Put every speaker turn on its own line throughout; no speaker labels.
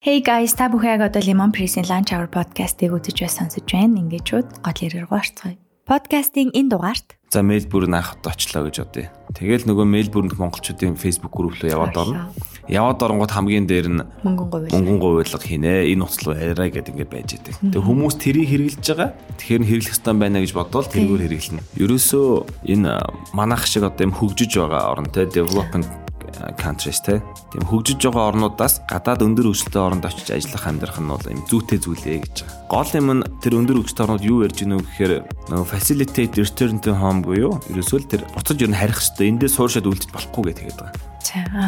Hey guys, та бүхэн яг одоо Lemon Press-ийн Lunch Hour podcast-ыг үзэж байс сонсож байна. Ингээд гол ярээр гуарцгаая. Подкастын энэ дугаарт
За Мельбурн анх удаа очлоо гэж бодъё. Тэгэл нөгөө Мельбурнд монголчуудын Facebook групп руу яваад орно. Яваад оронгууд хамгийн дээр нь
мөнгөн
говьлог хийнэ. Энэ утас руу яриа гэдэг ингээд байж идэг. Тэгээ хүмүүс тэрийг хэрэглэж байгаа. Тэгэхээр хэрэглэх ёстой байна гэж бодвол тэргээр хэрэглэнэ. Ерөөсөө энэ манайх шиг одоо юм хөгжиж байгаа орн те development countries те тийм хөгжиж байгаа орнуудаас гадаад өндөр хөгжилтэй оронд очиж ажиллах амьдрах нь бол юм зүйтэй зүйлээ гэж байгаа. Гол юм нь тэр өндөр хөгжилтэй орнууд юу ярьж гинөө гэхээр нөгөө facilitate return to home буюу ерөөсөө л тэр буцаж ер нь харих хэрэгтэй. Эндээ сууршаад үлдэж болохгүй гэдэг байгаа.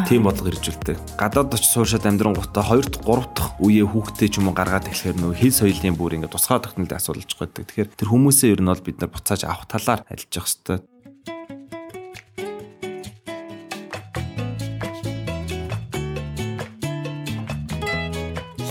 Тийм бодлого иржүүлдэг. Гадаад очиж сууршаад амьдран гутаа 2 дахь 3 дахь үеэ хүүхдээ ч юм уу гаргаад эхлэхээр нөгөө хэл соёлын бүр ингээд тусгай тогтнолд асуулж байгаа. Тэгэхээр тэр хүмүүсээ ер нь бол бид нар буцааж авах талаар ажиллаж явах хэрэгтэй.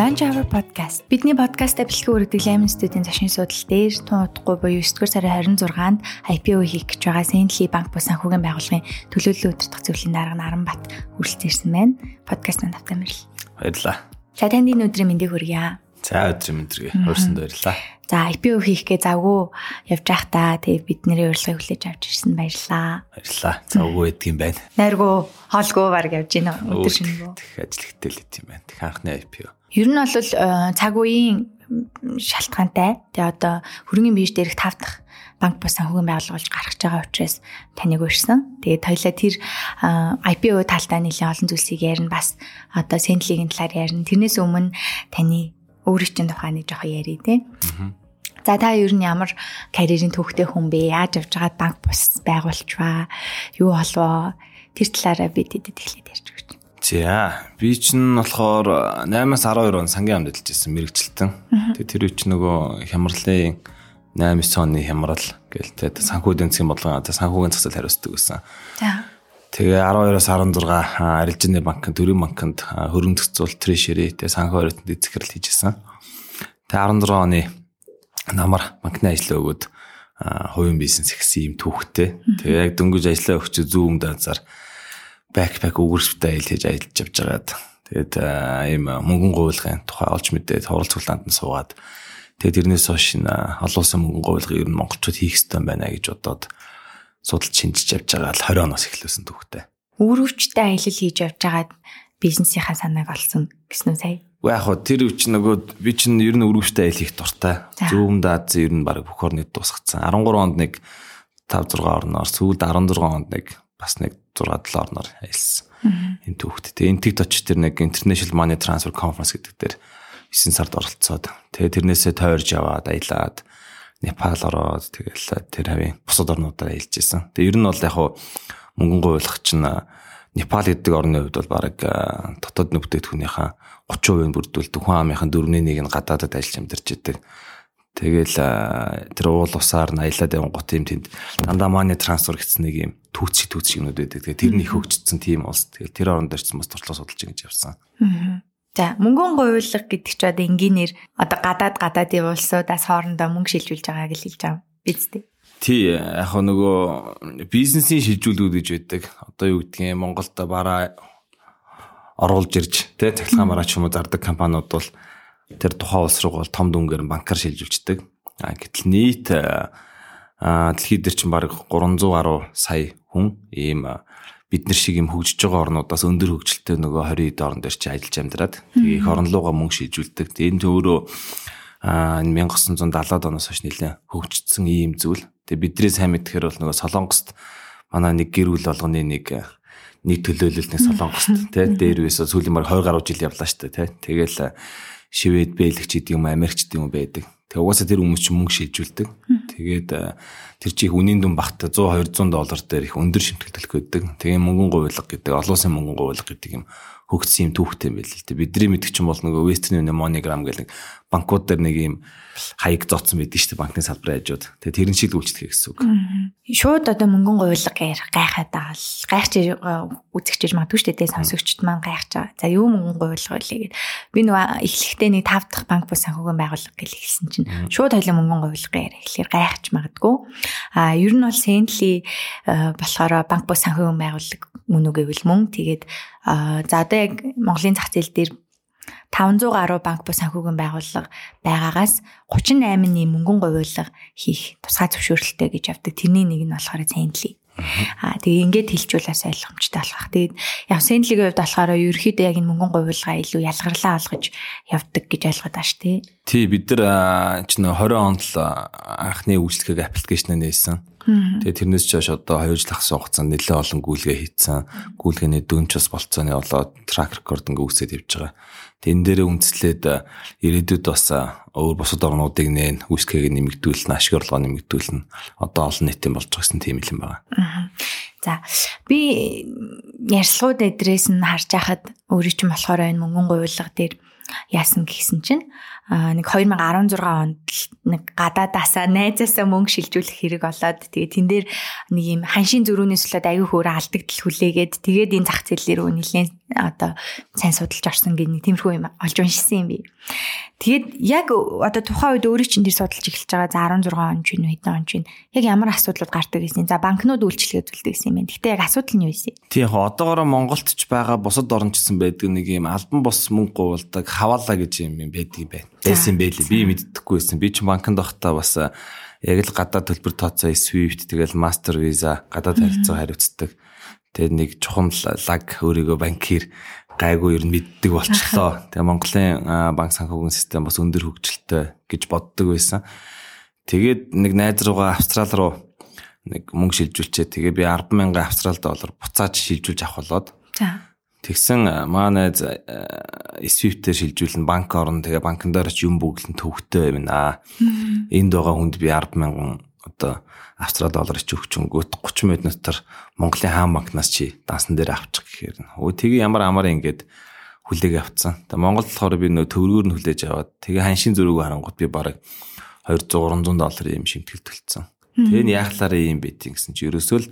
Lunch Hour Podcast. Бидний подкастаа бэлтгэн үргэлжлэх Lemon Studio-ийн зочны судал дээр тун удахгүй буюу 9 дугаар сарын 26-нд IPO хийх гэж байгаа Сэнли банк бус санхүүгийн байгууллагын төлөөлөл өдөртөх зөвлөлийн дарга Наранбат хүрэлцээрсэн байна. Подкаст манд автаа мэрэл.
Баярлалаа.
За танд энэ өдрийн мэндийг хүргье.
За өдрийн мэндийг хуурсанд баярлалаа.
За IPO хийхгээ завгүй явж байх та. Тэгээ бидний урилгыг хүлээж авч ирсэн баярлалаа.
Баярлалаа. Завгүй байдаг юм байна.
Найргуу хоолгүй баг явж гинэ өдөр шингөө.
Тэг ажил ихтэй л идэв юм байна. Тэг анхны IPO.
Ер нь бол э, цаг үеийн шалтгаантай. Тэгээ одоо хөрөнгөний бирж дээрх тав дахь банк бус санхүүгийн байгууллага болж гаргаж байгаа учраас таныг урьсан. Тэгээд хоёлаа тэр IPO талдаа нэлээд олон зүйлсийг ярина бас одоо Сентлигийн талаар ярина. Тэрнээс өмнө таны өөрийн чинь тухайг жоохон ярий те. За та ер нь ямар карьерийн төвхтэй хүн бэ? Яаж явж байгаад банк бус байгуулчихваа? Юу болвоо? Тэр талаараа бид дэдэд эхлээд ярьж.
За би чинь болохоор 8-аас 12 он сангийн амд ажиллаж байсан мэрэгчлэлтэн. Тэгээ тэр үуч нөгөө хямралын 8-9 оны хямрал гээл тэ санхүү засгийн бодлого тэ санхүүгийн засал хариуцдаг байсан. За. Тэгээ 12-оос 16 арилжны банкнд төрийн банкнд хөрөнгө зохицуул трэшери тэ санхүү хариуцанд эзэхэрэл хийжсэн. Тэгээ 16 оны намар банкны ажлаа өгөөд хувийн бизнес ихсэн юм түүхтэй. Тэгээ яг дөнгөж ажиллаа өгч зүүм даазаар бэкпэк өгөрсөтэй айл хийж ажиллаж явж байгаад тэгээд ийм мөнгөн гуйлгын тухай олж мэдээд хурал цуглаанд нь суугаад тэгээд тэрнээс хойш олон улсын мөнгөн гуйлгыг ер нь монголчууд хийх ёстой байна гэж бодоод судалж шинжиж явж байгаа л 20 оноос эхлүүлсэн түүхтэй.
Өөрөвчтэй аялал хийж явж байгаад бизнесийнхаа санааг олсон гэсэн үү сая?
Яг хоо тэр үуч нөгөө би чинь ер нь өргөвчтэй аялал хийх дуртай. Зүүм даад ер нь баг бүх орныг дуусгацсан. 13 онд нэг 5 6 орноор сүүлд 16 онд нэг бас нэг 6 7 орноор аялсан. Энэ түүхт. Тэгээ энтэгт очиж тэр нэг International Money Transfer Conference гэдэг дээр 9 сард оролцоод тэгээ тэрнээсээ тойрж яваад аялаад Непал ороод тэгэл тэр хавийн бусад орнуудаар аялж исэн. Тэгээ ер нь бол яг хуу мөнгөн гуйлах чинь Непал гэдэг орны хувьд бол баг дотоод нөхдөдхүүнийхээ 30% нь бүрдүүлдэг хүн амынхын 4.1 нь гадаадад ажиллаж амьдарч идэг. Тэгэл тэр уул усаар аялаад явсан гот юм тэнд дандаа money transfer гэсэн нэг юм түүцсий түүцсий юмуд байдаг. Тэгээ тэр нь их хөгжсөн тийм улс. Тэгэл тэр оронд ирсэн бас туршлага судалж ингэж явсан.
За мөнгөн гуйлга гэдэг чи одоо энгийнээр одоо гадаад гадаадын улсуудаас хоорондоо мөнгө шилжүүлж байгааг л хэлж байгаа биз дээ.
Тий яг нөгөө бизнесийн шилжүүлгүүд гэж байдаг. Одоо юу гэдгийг Монголд бараа оруулж ирж тий цахилгаан бараа ч юм уу зардаг компаниуд бол тэр тухайн улс руу бол том дүнгээр банкар шилжүүлждэг. А гэтэл нийт дэлхийд дээр чинь баг 300 гаруй сая хүн ийм бид нар шиг юм хөгжиж байгаа орнуудаас өндөр хөгжилтэй нөгөө 20 эд орн дээр чи ажиллаж амьдраад тэгээ их орн руугаа мөнгө шилжүүлдэг. Тэгээ энэ төөрөө а 1970-аад оноос хойш нэлээд хөгжсөн ийм зүйл. Тэгээ бидний сайн мэдхээр бол нөгөө Солонгост манай нэг гэр бүл болгоны нэг нэг төлөөлөл нэг Солонгост тий дээр үесээ сүүлийн баг 20 гаруй жил явлаа дээ тий. Тэгээл шивэд бэлэгч гэдэг юм Америкч гэдэг юм байдаг. Тэгээ угаасаа тэр хүмүүс чинь мөнгө шилжүүлдэг. Тэгээд тэр чих үнийн дүн багт 100 200 доллар дээр их өндөр шимтгэлтэлх байдаг. Тэгээ мөнгөн гуйлга гэдэг олон улсын мөнгөн гуйлга гэдэг юм хөгжсөн юм түүхтэй юм байл л дээ. Бидний мэдгч юм бол нөгөө Western Union MoneyGram гэдэг банкуд дээр нэг юм хаяг зооцсон байдаг шүү дээ банкны салбарын хажууд. Тэгээ тэрэн шиг үйлчлэх гэсэн үг.
Шууд одоо мөнгөн гэх гайхаад байгаа л гайхч үзэгчж магадгүй шүү дээ сонсогчд маань гайхаж байгаа. За юу мөнгөн гуйлга вэ гэгээд би нөгөө эхлэхдээ нэг тав дахь банк бус санхүүгийн байгууллага гэж хэлсэн чинь шууд хоёлаа мөнгөн гуйлга яриа. Тэгэхээр гайхаж магадгүй. А ер нь бол Сентли болохоор банк бус санхүүгийн байгууллага мөн үг гэвэл мөн тэгээд за одоо яг Монголын зах зээл дээр 500 гаруй банк бус санхүүгийн байгууллага байгаагаас 38-ны мөнгөн говьлог хийх тусгай зөвшөөрлөлттэй гэж явдаг. Тэрний нэг нь болохоор Сэнли. Аа тэгээ ингээд хэлжүүл бас ойлгомжтой болох. Тэгээд яг Сэнлигийн хувьд болохоор ерөөхдөө яг энэ мөнгөн говьлгаа илүү ялгарлаа олгож явдаг гэж ойлгоод шүү дээ.
Тий бид нар ч нөө 20 онд л анхны үйлчлэгийг аппликейшнээ нээсэн. Тэгээ тэрнээс ч хойш одоо 2 жил ахсан хугацаанд нэлээд олон гүйлгээ хийцэн. Гүйлгээний дүнч бас болцооны болоод трак рекорд ингээ үүсээд явж байгаа. Энэ дээрээ үндэслээд ирээдүйд бас өөр бусад орнуудыг нээн үсгээг нэмэгдүүлнэ, ашиг орлогоо нэмэгдүүлнэ. Одоо олон нийтийн болж байгаа гэсэн тийм юм байна.
За би ярьслууд эдрээс нь харж байхад өөрөө ч юм болохоор энэ мөнгөн гуйлга дээр яасан гэсэн чинь нэг 2016 онд нэг гадаадаасаа найзаасаа мөнгө шилжүүлэх хэрэг болоод тэгээ тэн дээр нэг юм ханшийн зөрүүнээс болоод аягүй хөөрэ алдагдал хүлээгээд тэгээд энэ зах зээл рүү нэлээд одоо сайн судалж орсон гэх нэг тиймэрхүү юм олж уншсан юм би. Тэгээд яг одоо тухайн үед өөрөө чинь тэр судалж эхэлж байгаа за 16 он ч юм хэдэн он ч юм яг ямар асуудлууд гардаг гэсэн. За банкнууд үйлчлэгээ үзүүлдэг гэсэн юм байна. Гэтэ яг асуудал нь юу вэ?
Тий яг одоогоор Монголд ч байгаа бусад орнчсан байдаг нэг юм албан бос мөнгө гуйвалдаг хаваалаа гэж юм байдаг юм байна. Байсан байлээ. Би мэддэхгүй байсан. Би ч банкнд байхдаа бас яг л гадаад төлбөр тооцоо SWIFT тэгэл Master Visa гадаад харилцаа хариуцдаг. Тэгээд нэг чухам лаг өөрийгөө банкир гайгүй ер нь мэддэг болчлоо. Тэгээ Монголын банк санхүүгийн систем бас өндөр хөгжилтэй гэж боддог байсан. Тэгээд нэг найз руугаа Австрал руу нэг мөнгө шилжүүлчээ. Тэгээ би 100000 австрал доллар буцааж шилжүүлж авах болоод. За. Тэгсэн манай Swift-ээр шилжүүлэн банк орно. Тэгээ банкн дээр ч юм бүглэн төвхтэй юм аа. Энд байгаа хүнд би 100000 одоо австрал доллар ч өгч өнгөт 30 минутаар Монголын хаан банкнаас чи дансан дээр авчих гэхээр өө тэгээ ямар амар ингээд хүлээг авцсан. Тэгээ Монголд болохоор би нөө төврөгөөр нь хүлээж аваад тэгээ ханшийн зөрүүг харангуут би бараг 200 300 доллар юм шимтгэл төлцсөн. Тэгээ нь яахлаараа юм бэ гэсэн чи ерөөсөө л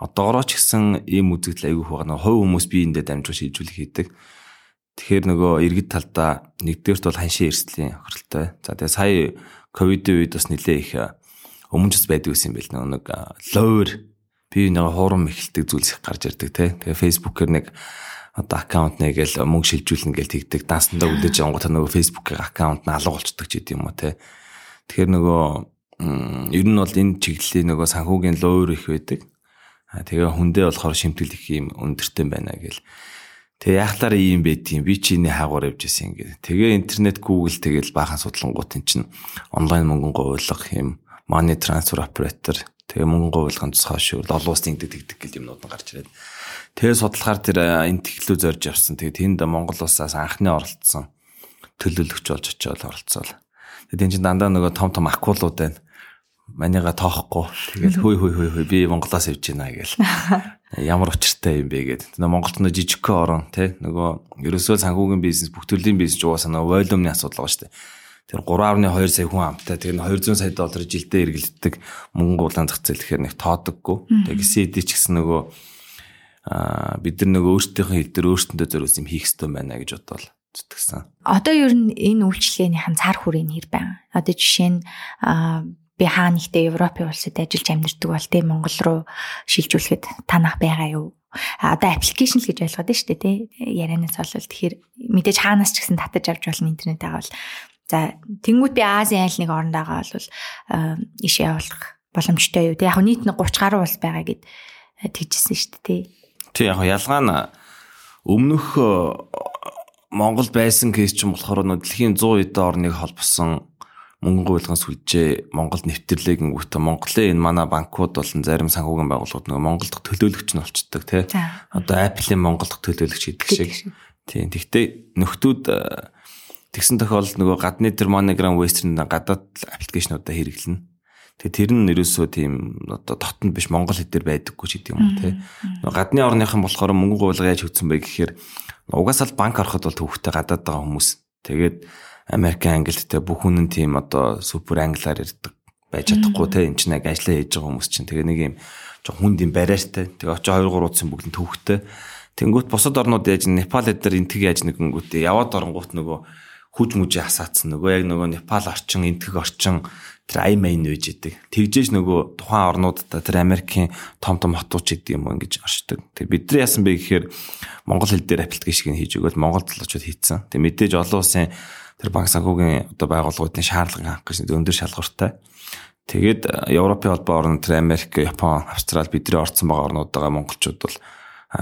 одоогороо ч гэсэн ийм үзэгдэл айгүй байгаа. Хой хүмүүс би эндээ дамжуулж шийдвэрлэх хийдэг. Тэгэхээр нөгөө иргэд талдаа нэгдүгээрт бол ханшийн эрсдлийн хөрөлтэй. За тэгээ сая ковидын үед бас нэлээ их өмнө ч байдаг байсан юм бэл нэг лойр би нэг хуурам эхэлдэг зүйлс их гарч ирдэг те. Тэгээ фейсбүүкээр нэг одоо аккаунт нэгээл мөнгө шилжүүлнэ гэж тэгдэг. Дансандаа үлээж явангууд нөгөө фейсбүүкийн аккаунт нь алга болчдөг ч гэдэм юм уу те. Тэгэхээр нөгөө ер нь бол энэ чиглэлийн нөгөө санхүүгийн лойр их байдаг. Тэгээ хүндээ болохоор шимтгэл их юм өндөртэй байна гэл. Тэгээ яахлаар ийм байдгийг би чи энэ хаагуур явж исэн ингээд. Тэгээ интернет Google тэгэл баахан судлангууд эн чинь онлайн мөнгөн гуйлга юм money transfer operator тэгээ мөнгө гуйлгын тусгай шүүл олон улсын тэгдэг гэл юмнууд нь гарч ирээд. Тэгээ судлахаар тэр энэ тэглүү зорж явсан. Тэгээ тэнд Монгол улсаас анхны оролцсон төлөөлөгч болж очиод оролцоол. Тэгээ энэ чинь дандаа нөгөө том том акулууд байна. Манийга тоохгүй тэгэл хүй хүй хүй хүй би Монголоос явж байна гэл. Ямар учиртай юм бэ гэдэг. Тэгээ Монголд нөө жижигхэн орон тий нөгөө ерөөсөө санхүүгийн бизнес бүх төрлийн бизнес угаасаа нөгөө волюмны асуудал байгаа шүү дээ тэр 3.2 сая хүн амтай тэр 200 сая доллар жилдээ эргэлддэг мөнгө улаан зах зээл гэхээр нэг тоодоггүй. Тэгээ CED ч гэсэн нөгөө аа бид нар нөгөө өөрсдийнхөө хил дээр өөрсөндөө зориулсан юм хийх хэрэгтэй байна гэж бодвол зүтгэсэн.
Одоо ер нь энэ үйлчлэгээнийхэн цар хүрээний хэр байна. Одоо жишээ нь би хаа нэгтээ Европын улсад ажиллаж амьдардаг бол тийм Монгол руу шилжүүлэхэд танах байгаа юу? одоо аппликейшн л гэж ойлгоод байна шүү дээ тий ярианаас бол тэгэхээр мэдээж хаанаас ч гэсэн татаж авч болно интернетээ бол За тэнгууд би Азийн айл нэг оронд байгаа бол иш явуулах боломжтой юу. Тэг яг нийт нэг 30 гаруй улс байгаа гэд э, тэгжсэн шүү дээ тий.
Тий яг ялгаа нь өмнөх э, Монгол байсан кейс ч юм болохоор дэлхийн 100 эдэн орныг холбосон мөнгөн гуйлган сүлжээ Монголд нэвтрлээ гингүүтээ Монголын энэ манай банкуд болон зарим санхүүгийн байгууллагууд нөгөө Монголд төлөөлөгч нь болчдөг тий. Одоо Apple-ийн Монголд төлөөлөгч гэдэг шиг. Тийм. Тэгтээ нөхдүүд э, Тэгсэн тохиолдолд нөгөө гадны тэр Monogram Western гадаад аппликейшнуудаа хэрэглэнэ. Тэгээ тэр нь нэрөөсөө тийм одоо дотнд биш монгол хэл дээр байдаггүй ч гэдэг юм уу те. Гадны орныхан болохоор мөнгө гуйлга яаж хөтсөн бэ гэхээр угаасаа л банк ороход бол төвхтэй гадаад байгаа хүмүүс. Тэгээд Америк англитэй бүх нь тийм одоо супер англиар ярьдаг байж чадахгүй те. Энд чинь яг ажиллаа хийж байгаа хүмүүс чинь тэгээ нэг юм жоо хүнд юм бариартай. Тэгээ очоо 2 3 удсан бүгд төвхтэй. Тэнгүүт бусад орнууд яаж Непал эдэр энтэг яаж нэгэнгүүт яваад оронгууд нөгөө хүж мүжээ хасаацсан нөгөө яг нөгөө Непал орчин, энтгэг орчин тэр ай майн үйж идэг. Тэгжээж нөгөө тухайн орнуудад тэр Америкийн том том хотууд ч гэдэг юм уу ингэж оршдог. Тэг бид нар яасан бэ гэхээр монгол хэл дээр аппликейшн хийж өгөөл монгол залуучууд хийцэн. Тэг мэдээж олон улсын тэр банк санхүүгийн одоо байгууллагуудын шаардлага хангах гэж өндөр шалгууртай. Тэгээд Европын холбоо орн тэр Америк, Япон, Австрали бидний орцсон байгаа орнуудаа монголчууд бол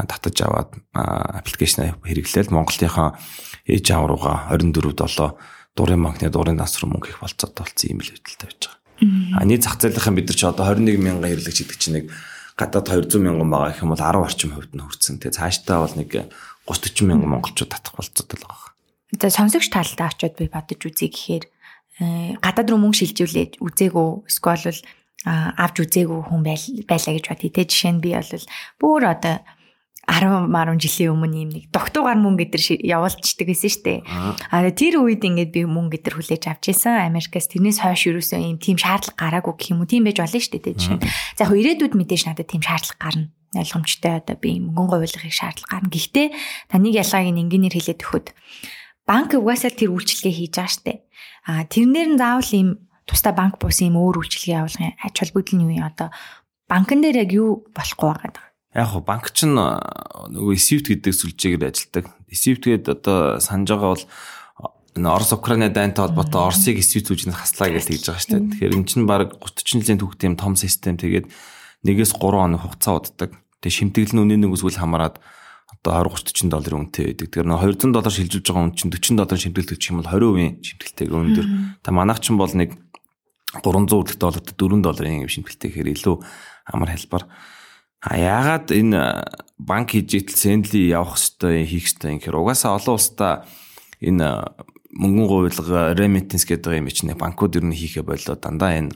татаж аваад аппликейшн хэрэглээл Монголынхаа ээж аав руугаа 24 7 дурын банкны дурын данс руу мөнгө их болцоод болсон юм л хөдөлтэй байж байгаа. А нийт зах зээлийнхэн бид нар ч одоо 21 мянган хэрэглэгч гэдэг чинь нэг гадаад 200 мянган байгаа гэх юм бол 10 орчим хувьд нь хүрсэн. Тэгээ цаашдаа бол нэг 30 40 мянган монголчууд татах болцоод л байгаа.
За сонсогч талдаа очиод би бодож үзье гэхээр э, гадаад руу мөнгө шилжүүлээд үзээгөө эсвэл авч үзээгөө хүн байлаа гэж бодъё. Тэ жишээ нь би бол бүр одоо 10 марун жилийн өмнө юм нэг докторгаар мөнгө гэдэр явуулчихдаг гэсэн штэ. А тэр үед ингээд би мөнгө гэдэр хүлээж авч исэн. Америкаас тэрнээс хойш юусэн юм тийм шаардлага гараагүй гэх юм уу. Тийм байж болно штэ тэ жишээ. За яг ирээдүйд мэдээж надад тийм шаардлага гарна. Ойлгомжтой одоо би мөнгөн гуйлгахыг шаардлага гарна. Гэхдээ таныг ялгааг энгийнээр хэлээд өгөхөд банк угаасаа тэр үйлчлэгээ хийж байгаа штэ. А тэрнэр нь заавал ийм тусдаа банк бус ийм өөр үйлчлэгээ явуулахын ач холбогдол нь юу юм одоо банкн дээр яг юу болохгүй байгаа
яг хуу банк ч нөгөө Swift гэдэг сүлжээгээр ажилладаг. Swift-гээд одоо санаж байгаа бол энэ Орос Украины дайнтай холбоотой Оросыг Swift сүлжээнд хаслаа гэж хэлж байгаа шүү дээ. Тэгэхээр эн чинь баг 30 жилийн түүхтэй юм том систем тэгээд нэгээс 3 хоног хугацаа уддаг. Тэгээд шимтгэл нь үнийн нэг үсгэл хамаарад одоо 20 30 долларын үнэтэй байдаг. Тэгэхээр нэг 200 доллар шилжүүлж байгаа хүн чинь 40 доллар шимтгэл төлчих юм бол 20% шимтгэлтэйг өндөр. Та манайх чинь бол нэг 300 долларт 4 долларын шимтгэлтэй гэхээр илүү амар хэлбэр. А яагаад энэ банк хижээтэл сендли явах хэвээр хийх хэвээр гэхээр угаасаа олон улстай энэ мөнгөн гуйлга remittance гэдэг юм чинь банкуд ер нь хийхэ болоо дандаа энэ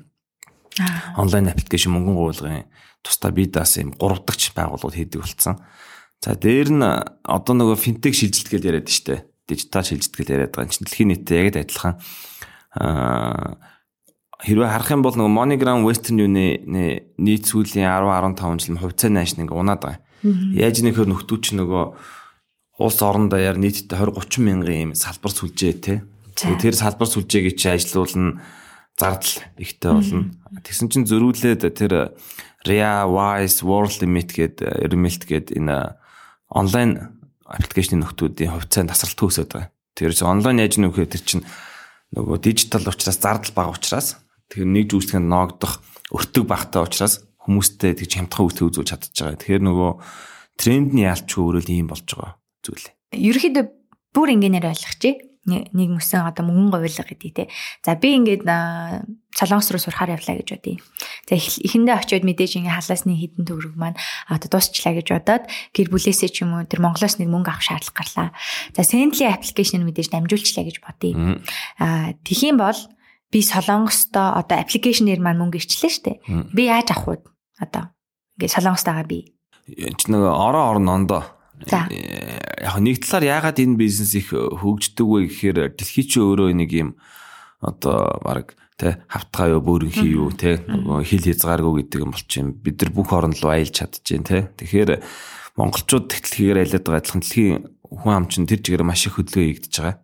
онлайн аппликейшн мөнгөн гуйлгын тусдаа бие даас юм гурав дахь байгууллагууд хийдэг болсон. За дээр нь одоо нөгөө финтек шилжилт гэж яриад штэ. Дижитал шилжилт гэж яриад байгаа. Дэлхийн нийтэд яг адилхан аа хэрвээ харах юм бол нөгөө MoneyGram Western Union нийт сүүлийн 10 15 жил хувьцаа нааш нэг унаад байгаа. Яаж нэхэр нөхдүүч нөгөө улс орон даяар нийтдээ 20 30 мянган юм салбар сүлжээ те. Тэр салбар сүлжээгийг чи ажилуулна зардал ихтэй болно. Тэгсэн чинь зөрүүлээд тэр Ria Wise World Limit гэдэг Remelt гэдэг энэ онлайн аппликейшны нөхдүүдийн хувьцаанд тасралт төөсөд байгаа. Тэр чинь онлайн яаж нөхөө тэр чинь нөгөө дижитал учраас зардал бага учраас Тэгэхээр нэг зүйлсгэнд ноогдох өртөг багтаа учраас хүмүүстэй тэгж хямдхан үстэй үзүүлж чадчихж байгаа. Тэгэхээр нөгөө тренд нь яалчгүй өөрөө ийм болж байгаа зүйл.
Ерөнхийдөө бүр ингээнээр ойлгочих нэг мөсөн одоо мөнгөн говьлог гэдэг те. За би ингээд солонгос руу сурахаар явлаа гэж бодъё. За эхэндээ очиод мэдээж ингээ халаасны хідэн төгрөг маань одоо дуусчлаа гэж бодоод гэр бүлээсээ ч юм уу тэр Монголоос нэг мөнгө авах шаардлага гарлаа. За Sendly application мэдээж дамжуулчлаа гэж бодъё. Аа тхийн бол би солонгостой одоо аппликейшнээр маань мөнгө ирчлээ штэ. Би яаж авах вэ? Одоо ингээд солонгостойгаа би.
Энд нэг орон орон ондоо. За. Яг нэг талаар яагаад энэ бизнес их хөгждөг вэ гэхээр дэлхий чи өөрөө нэг юм одоо баг тэ хавтгаа юу бөөрөн хий юу тэ хил хязгааргүй гэдэг юм болчих юм. Бид нар бүх орн руу аялж чадчихээн тэ. Тэгэхээр монголчууд тэгтлэхээр айлаад байгаа адилхан дэлхийн хүн ам чинь тэр чигээр маш их хөдөлгөөн хийгдэж байгаа.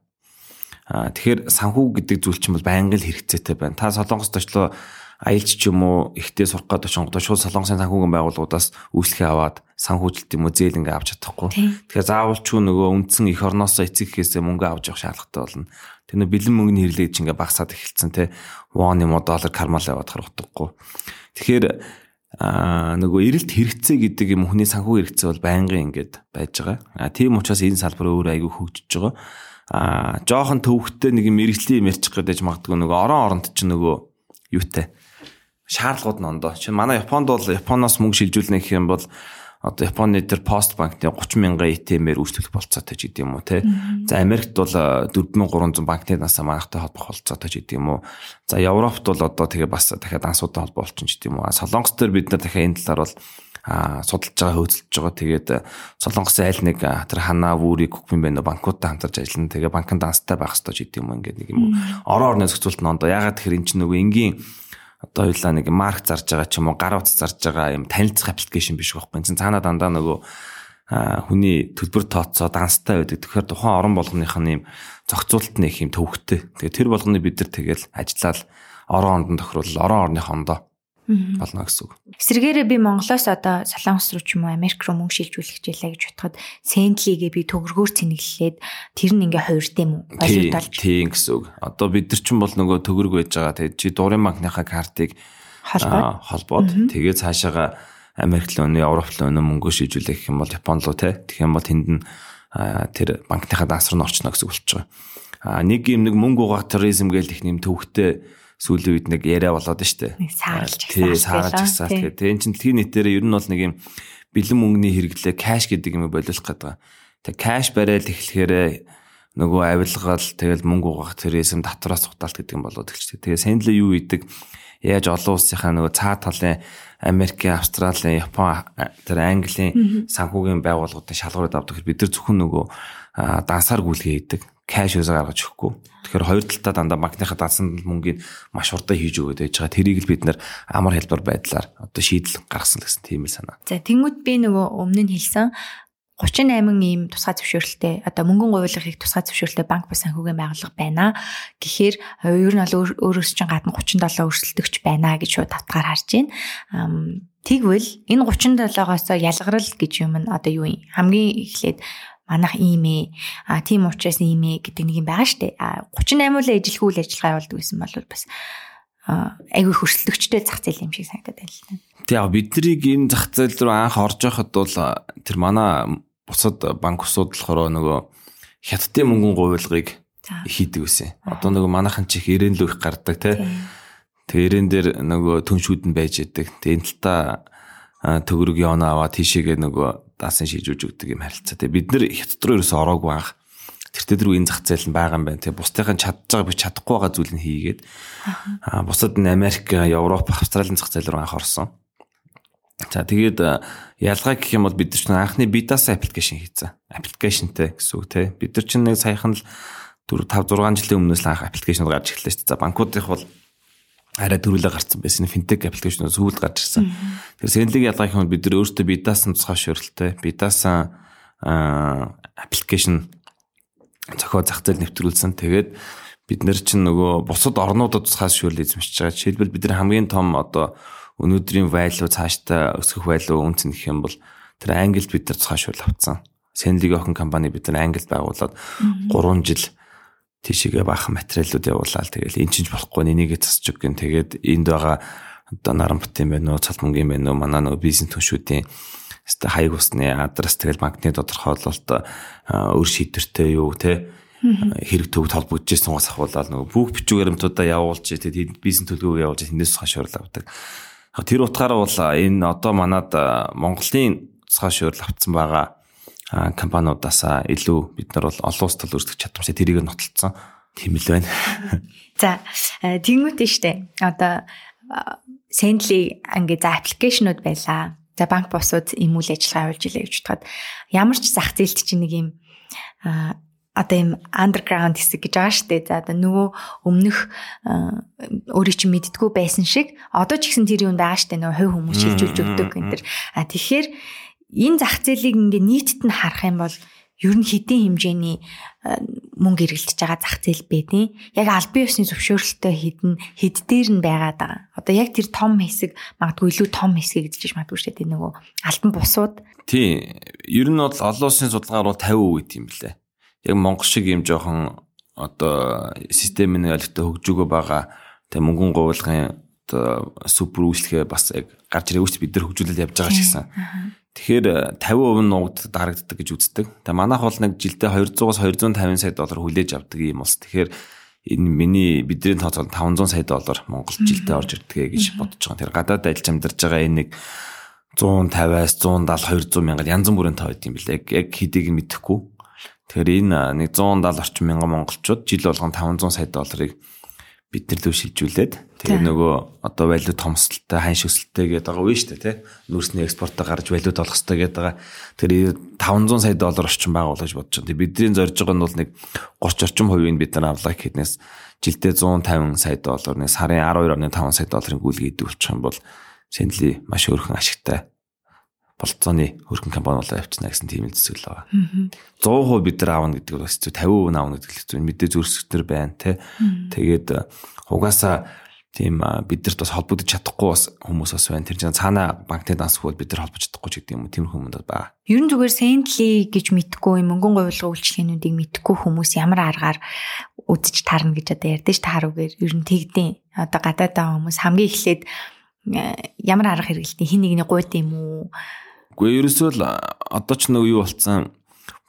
Аа тэгэхээр санхүү гэдэг зүйл чинь бол байнга л хэрэгцээтэй байна. Та солонгост очлоо аялч ч юм уу ихтэй сурах гэдэг шонгодоо шууд солонгосын санхүүгийн байгууллагуудаас үйлчлэгээ аваад санхүүжилт юм уу зээл ингээ авч чадахгүй. Тэгэхээр заавал ч нөгөө үндсэн их орноосоо эцэг гэхээсээ мөнгө авч явах шаардлагатай болно. Тэр нөө бэлэн мөнгөний хэрэглээж ингээ багасаад эхэлсэн те. Вон юм уу доллар кармал яваад харагдахгүй. Тэгэхээр а нөгөө эрэлт хэрэгцээ гэдэг юм хүний санхүү хэрэгцээ бол байнгын ингээд байж байгаа. А тийм учраас энэ салбар өөр айгүй хөгжиж байгаа а жоохон төвхтэй нэг мэрэгжлийн юм ярьчих гэдэг магадгүй нөгөө орон оронд чинь нөгөө юутай шаардлагууд нь ондоо. Чинь манай Японд бол Японоос мөнгө шилжүүлнэ гэх юм бол одоо Японы тэр пост банкны 30 мянган ATM-ээр үйлчлэх болцоотой ч гэдэг юм уу те. За Америкт бол 4300 банкны насаа манайхтай холбох болцоотой ч гэдэг юм уу. За Европт бол одоо тэгээ бас дахиад ансуутай холбоо болчихно ч гэдэг юм уу. Солонгос төр бид нар дахиад энэ талаар бол судалж байгаа хөөцөлж байгаа. Тэгээд Солонгосын аль нэг тэр ханаа вүүрийг хөхмэн байна банкудтай хамтарч ажиллана. Тэгээ банкнд данстай байх хэрэгтэй ч гэдэг юм ингээд нэг юм. Орон орны зохицуулт нь ондоо ягаад тэгэхээр эн чинь нөгөө энгийн одоо хоёлаа нэг марк зарж байгаа ч юм уу гар утас зарж байгаа юм танилцах аппликейшн биш байхгүй. Энд чинь цаанаа дандаа нөгөө хүний төлбөр тооцоо данстай байдаг. Тэгэхээр тухайн орон болгоных нь юм зохицуулалт нь их юм төвөгтэй. Тэгээ тэр болгоны бид нар тэгэл ажиллаад орон ондон тохируулал орон орны хондоо болно гэсэн үг.
Эсвэргээрээ би Монголоос одоо Солонгос руу ч юм уу Америк руу мөнгө шилжүүлэх гэлээ гэж бодоход Сентлигээ би төгрөгөөр цэнэглээд тэр нь ингээ хувирд юм уу?
Валюталж. Тийм гэсэн үг. Одоо бид нар ч юм бол нөгөө төгрөг байж байгаа. Тэгээд чи дурын банкныхаа картыг холбоод тэгээд цаашаага Америк руу Европ руу мөнгө шилжүүлэх юм бол Япон руу те. Тэгэх юм бол тэнд нь тэр банкныхаа дансар нь орчно гэсэн үг болж байгаа. А нэг юм нэг мөнгө угаах туризм гээл их нэм төвхтэй сүүлийн үед нэг яриа болоод штэ.
Сааралж
тий сааралж гисаал гэх. Тэгээ эн чинь дэлхийн нийтээр ер нь бол нэг юм бэлэн мөнгөний хэрэглээ кэш гэдэг юм боловсрох гэдэг. Тэгээ кэш барайл эхлэхээр нөгөө авилгал тэгэл мөнгө угаах туризм татвараас сутаалт гэдэг юм болоод эхэлчихэ. Тэгээ сэндлээ юу идэг яаж олон улсынхаа нөгөө цаа талын Америк, Австрали, Япон тэр Английн санхүүгийн байгууллагуудын шалгуурыг авдаг. Бид нар зөвхөн нөгөө дансаар гүйлгээ хийдэг кэш өсө гаргаж өгөхгүй. Тэгэхээр хоёр талдаа дандаа банкныхаа дасан мөнгөийг маш хурдан хийж өгöd байж байгаа. Тэрийг л бид нэр амар хэлбэр байдлаар одоо шийдэл гаргасан гэсэн тийм л санаа.
За тэнгууд би нөгөө өмнө нь хэлсэн 38 ийм тусгай зөвшөөрөлтэй одоо мөнгөн гуйлгахыг тусгай зөвшөөрөлтэй банк ба санхүүгийн байгууллага байна. Гэхдээ ер нь бол өөрөөс чинь гадна 37 өрсөлдөгч байна гэж шууд татгаар харж байна. Тэгвэл энэ 37-оос ялгарл гэж юм нь одоо юу юм? Хамгийн эхлээд манах ийм ээ а тийм учраас ийм ээ гэдэг нэг юм байгаа штэ а 38 үл ажилгүй үйл ажиллагаа явуулдаг гэсэн бол бас айгүй хөрсөлдөгчтэй зах зээл юм шиг санагдаад байна л та.
Тэг яг биднийг энэ зах зээл рүү анх орж байхад бол тэр манай бусад банк усуд болохоор нөгөө хятадын мөнгөн гуйлгыг хийдэг байсан. Одоо нөгөө манайхан чих ирээн л их гардаг тий. Тэг ирээн дээр нөгөө түншүүд нь байж идэг. Тэг энэ талтаа төгрөг явна аваа тийшээгээ нөгөө даасан шийдвэрж өгдөг юм харилцаа. Тэгээ бид нар хятад руу ерөөсөө ороогүй анх. Тэр рүү энэ зах зээл нь байгаа юм байна. Тэгээ бусдынхаа чадж байгаа би чадахгүй байгаа зүйл нь хийгээд аа бусад нь Америк, Европ, Австралийн зах зээл рүү анх орсон. За тэгээд ялгаа гэх юм бол бид нар чинь анхны Bidas аппликейшн хийцэн. Аппликейшнтэй гэсэн үг те. Бид нар чинь нэг саяхан л 4 5 6 жилийн өмнөөс л анх аппликейшн гарч эхэллээ шүү дээ. За банкуудынх бол арай дөрүлээ гарцсан байсан финтек аппликейшн сүүлд гарч ирсэн. Тэгэхээр сэнлиг ялгаа гэх юм бид нар өөрсдөө бидаас нуцгаа шөрөлтэй бидаас аппликейшн зохио зах зээл нэвтрүүлсэн. Тэгээд бид нар чинь нөгөө бусад орнуудад тусгаас шүүл эзэмшиж байгаа. Жишээлбэл бид нар хамгийн том одоо өнөөдрийн value цаашдаа өсгөх value үнцэн гэх юм бол тэр Англид бид нар тусгаас шүүл авцсан. Сэнлиг охин компани бид нар Англид байгуулад 3 жил тийшээгээ баахан материалууд явуулаад тэгэл эн чинь болохгүй нэнийгээ засч өг гэн. Тэгээд энд байгаа одоо наран бут юм байна уу цалмангийн байна уу манай нөгөө бизнес түншүүдийн өстой хаяг усны адрес тэгэл банкны тодорхойлолт өөр шийдвэртэй юу те хэрэг төв толбогдож ирсэн гос ахуулаад нөгөө бүх бичиг баримтуудаа явуулж тэгээд бизнес төлөвөө явуулж тэндээс хашуур авдаг. Тэр утгаараа бол энэ одоо манад Монголын цаа шуурл авцсан байгаа компаниудаас илүү бид нар бол олон улс төл өрсөлдөх чадвартай тэрийг нотолцсон. Тийм л байна.
За тэгмүүтэй штэ. Одоо Sendly ингээ за аппликейшнуд байлаа. За банк босууд ийм үйл ажиллагаа явуулж илээ гэж бодоход ямар ч зах зээлт чинь нэг юм одоо юм underground хэсэг гэж байгаа шүү дээ. За одоо нөгөө өмнөх өөрийг чинь мэддгүү байсан шиг одоо ч гэсэн тэр юм байгаа шүү дээ. Нөгөө хувь хүмүүс шилжүүлж өгдөг энэ төр. А тэгэхээр энэ зах зээлийг ингээ нийтэд нь харах юм бол ер нь хэдийн хэмжээний э, мөнгө эргэлдэж байгаа зах зээл байдیں۔ Яг албан ёсны зөвшөөрөлтөй хідэн хэд дээр нь байгаад байгаа. Одоо яг тэр том хэсэг магадгүй илүү том хэсгийг эзэлж магадгүй шүү дээ нөгөө альбан бусууд.
Тий. Ер нь бол олон улсын судалгаар бол 50% гэдэг юм лээ. Яг Монгол шиг юм жоохон одоо системийн айлттай хөгжөөгөө байгаа тэг мөнгөн гуйлгын одоо супер үйлчлэгээ бас яг гарч ирээ үүс бид нар хөгжүүлэл явж байгаа ч гэсэн. Тэгэхээр 50% нь нуугд дарагддаг гэж үздэг. Тэгээ манайх бол нэг жилдээ 200-аас 250 сая доллар хүлээж авдаг юм уус. Тэгэхээр энэ миний бидний тооцоол 500 сая доллар Монгол жилдээ орж ирдэг гэж бодож байгаа. Тэр гадаад ажиллаж амьдарч байгаа энэ нэг 150-аас 170 200 мянган янз бүрийн тоо идэм билээ. Яг хэдийг мэдэхгүй. Тэгэхээр энэ нэг 170 орчим мянган монголчууд жил болгон 500 сая долларыг бид нар лөө шилжүүлээд тэгээ нөгөө одоо валют томсолтой хань шөсөлттэй гэдэг байгаа үе шүү дээ тий. Нүүрсний экспортоо гарч валют олох хэрэгтэй гэдэг байгаа. Тэр 500 сая доллар орчим байгуулж бодож байгаа. Бидний зорж байгаа нь бол нэг 30 орчим хувийг бид нар авлаа гэхнээс жилдээ 150 сая доллар нэг сарын 12.5 сая долларын гүйлгээ идэвхчих юм бол Сэнли маш өөрхөн ашигтай болцооны хөрхөн компани болоо явчихна гэсэн тийм зүйл байгаа. 100% бид нар аавна гэдэг бол бас зөв 50% аавна гэдэг л зөв мэдээ зүрсгтэр байна те. Тэгээд угаасаа тийм бидэрт бас холбогдож чадахгүй бас хүмүүс бас байна. Тэр чинь цаана банкны дансгүй бид нар холбож чадахгүй ч гэдэг юм уу тийм хүмүүс байна.
Ер нь зүгээр Сентли гэж мэдгүй мөнгөн говьлго үйлчлэгээнүүдийг мэдгүй хүмүүс ямар аргаар үзэж тарна гэж одоо ярьдэж тааруугээр ер нь тэгдэв. Одоо гадаадаа хүмүүс хамгийн эхлээд ямар арга хэрэгэлтийн хин нэгний гуйд юм уу?
Гэхдээ ерөөсөө л одоо ч нэг юу болцсон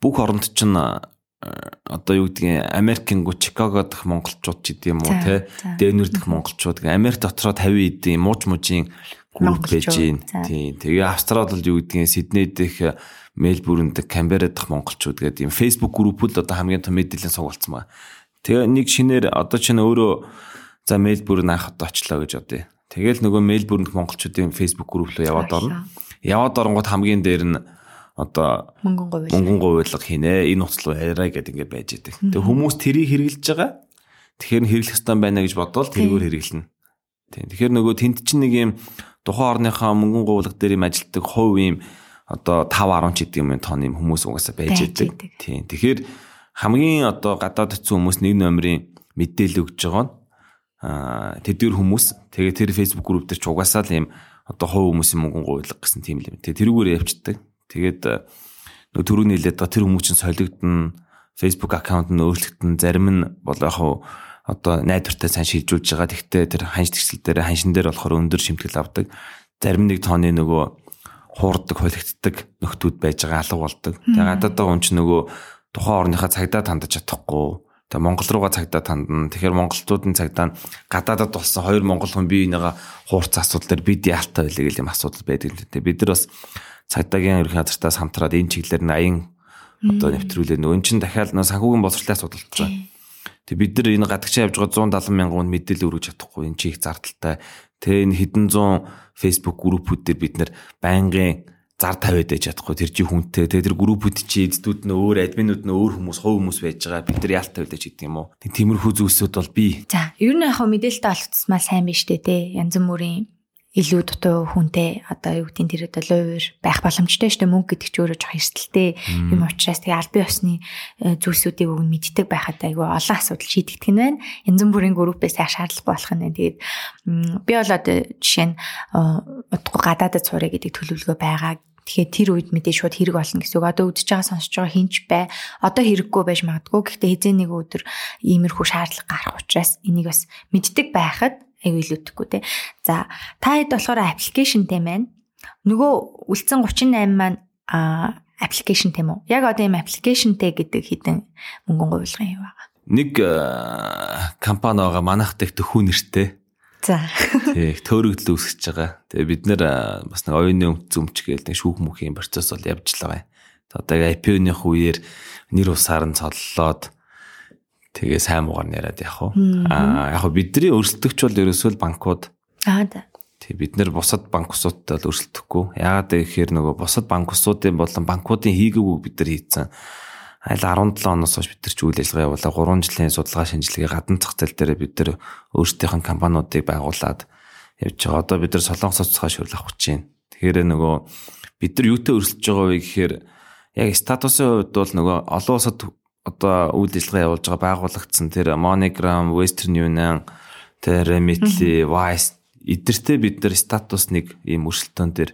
бүх оронд чинь одоо юу гэдгийг Америкийн гоо Чикаго дах монголчууд ч гэдэм үү те? Дэнвер дах монголчууд Америк дотроо 50 эдийн мууч мужийн групп байж гин. тийм тэгээ Австралид бол юу гэдгийг Сидней дэх Мельбурн дэх Камбера дах монголчууд гэдэг юм. Facebook группүүд одоо хамгийн том мэдээлэл суг болцсон ба. Тэгээ нэг шинээр одоо чинь өөрөө за Мельбурн анх одоо очлоо гэж бодъё. Тэгэл нөгөө Мельбурнд монголчуудын Facebook групп руу яваад орно. Яваад оронгууд хамгийн дээр нь одоо
мөнгөн говьлог
мөнгөн говьлог хийнэ. Энэ утас руу яриа гэдэг ингээд байж идэг. Тэгээ хүмүүс тэрийг хэрэглэж байгаа. Тэгэхээр нь хэрэглэх ёстой байна гэж бодвол тэргээр хэрэглэнэ. Тийм. Тэгэхээр нөгөө тэнд чинь нэг юм тухайн орныхаа мөнгөн говьлог дээр юм ажилтдаг хувь юм одоо 5 10 ч гэдэг юм тонн юм хүмүүс угаасаа байж идэг. Тийм. Тэгэхээр хамгийн одоо гадаад хэцүү хүмүүс нэг номерын мэдээлэл өгж байгаа нь тэдгэр хүмүүс тэгээ тэр Facebook групп дээр ч угаасаа л юм одоо хувь хүмүүсийн мөнгөн гуйлга гэсэн тийм юм. Тэгээ тэрүүгээр явчихдаг. Тэгээд нөгөө түрүүний хэлээд байгаа тэр хүмүүс чинь солигдно Facebook аккаунт нь өөрчлөгдөн зарим нь бол яг одоо найдвартай сайн шилжүүлж байгаа. Тэгтээ тэр ханш тэгсэл дээр ханшин дээр болохоор өндөр шимтгэл авдаг. Зарим нэг тооны нөгөө хуурдаг, холигддаг нөхдүүд байж байгаа алга болдог. Тэгээ гадаадаа хүн чинь нөгөө тухайн орныхаа цагдаа тандаж чадахгүй Тэгээ Монгол руугаа цагдаа тандна. Тэгэхээр монголчуудын цагдаа гадаадад болсон хоёр монгол хүн бие бинийгаа хуурц асуудал дээр бид яалтай байлаа гэх юм асуудал байдаг л дээ. Бид нар бас цагдаагийн ерхий газартаас хамтраад энэ чиглэлээр нь аян одоо нэвтрүүлээ. Нөгөө эн чинь дахиад нөгөө санхүүгийн боловсролын асуудал болж байгаа. Тэг бид нар энэ гадагшаа явж байгаа 170 мянган хүн мэдээлэл өргөж чадахгүй. Энэ чи их зардалтай. Тэ энэ хэдэн зуун Facebook группүүд дээр бид нар байнгын зар тавиад байж чадахгүй. Тэр чи хүнтэй. Те тэр группүүд чи эздүүд нь өөр админууд нь өөр хүмүүс хов хүмүүс байж байгаа. Бид нар яалт тавиад байж гэдэг юм уу? Тиймэрхүү зүйлсүүд бол би
за ер нь яг мэдээлэлтэй олцсмаа сайн биш дээ те янз бүрийн илүү дутуу хүнтэй одоо юу гэдгийг тэр одоо лувер байх боломжтой шүү дээ мөнгө гэдэг чи өөрөө жоох эрсдэлтэй юм учраас тэгээ аль бие усны э, зүйлсүүдийг өгн мэддэг байхад айгүй олон асуудал шийдэгдэх нь байна. Янз бүрийн группээс яг шаардлага болох нь. Тэгээд би бол одоо жишээ нь удахгүй гадаадад цуурэ гэдэг төлөвлөгөө байгаа Тэгэхээр тэр үед мэдээ шууд хэрэг болно гэсэн үг. Одоо үдчихэж байгаа сонсож байгаа хинч бай. Одоо хэрэггүй байж магадгүй. Гэхдээ хизээ нэг өдөр иймэрхүү шаардлага гарах учраас энийг бас мэддэг байхад аюу илүүдэхгүй те. За та хэд болохоор аппликейшнтэй байна. Нөгөө үлдсэн 38 маань а аппликейшн тийм үү? Яг одоо юм аппликейшнтэй гэдэг хідэн мөнгөн гуйлгын юм байна.
Нэг компани байгаа манайх дэх төхүү нэртэй.
За.
Тий, төөрөгдөл үүсгэж байгаа. Тэгээ бид нэр бас нэг оюуны өмч зүмч гээл нэг шүүх мөхийн процесс бол явж л байгаа юм. Одоо IPO-ных үеэр нэр усаар нь цоллоод Тэгээ сайн муугар яриад яг уу. Аа яг уу бидний өрсөлдөгч бол ерөөсөө банкуд.
Аа да.
Тэг бид нэр бусад банк усуудтай л өрсөлдөхгүй. Яагаад гэхээр нөгөө бусад банк усуудын болон банкуудын хийгээгүй бид нар хийцэн. Айл 17 оноос хойш бид нар ч үйл ажиллагаа явуулаа 3 жилийн судалгаа шинжилгээ гадна зах зээл дээр бид нар өөрсдийнх нь компаниудыг байгуулад явж байгаа. Одоо бид нар солонгос цоцгоо шүрлэх хүч чинь. Тэгэхээр нөгөө бид нар юутай өрсөлдөж байгаа вэ гэхээр яг статусын хувьд бол нөгөө олон улсад одоо үйл ажиллагаа явуулж байгаа байгуулагдсан тэр Monogram, Western Union, тэр Remitly, Wise эдэртээ бид нар статус нэг ийм өрсөлдөөн дээр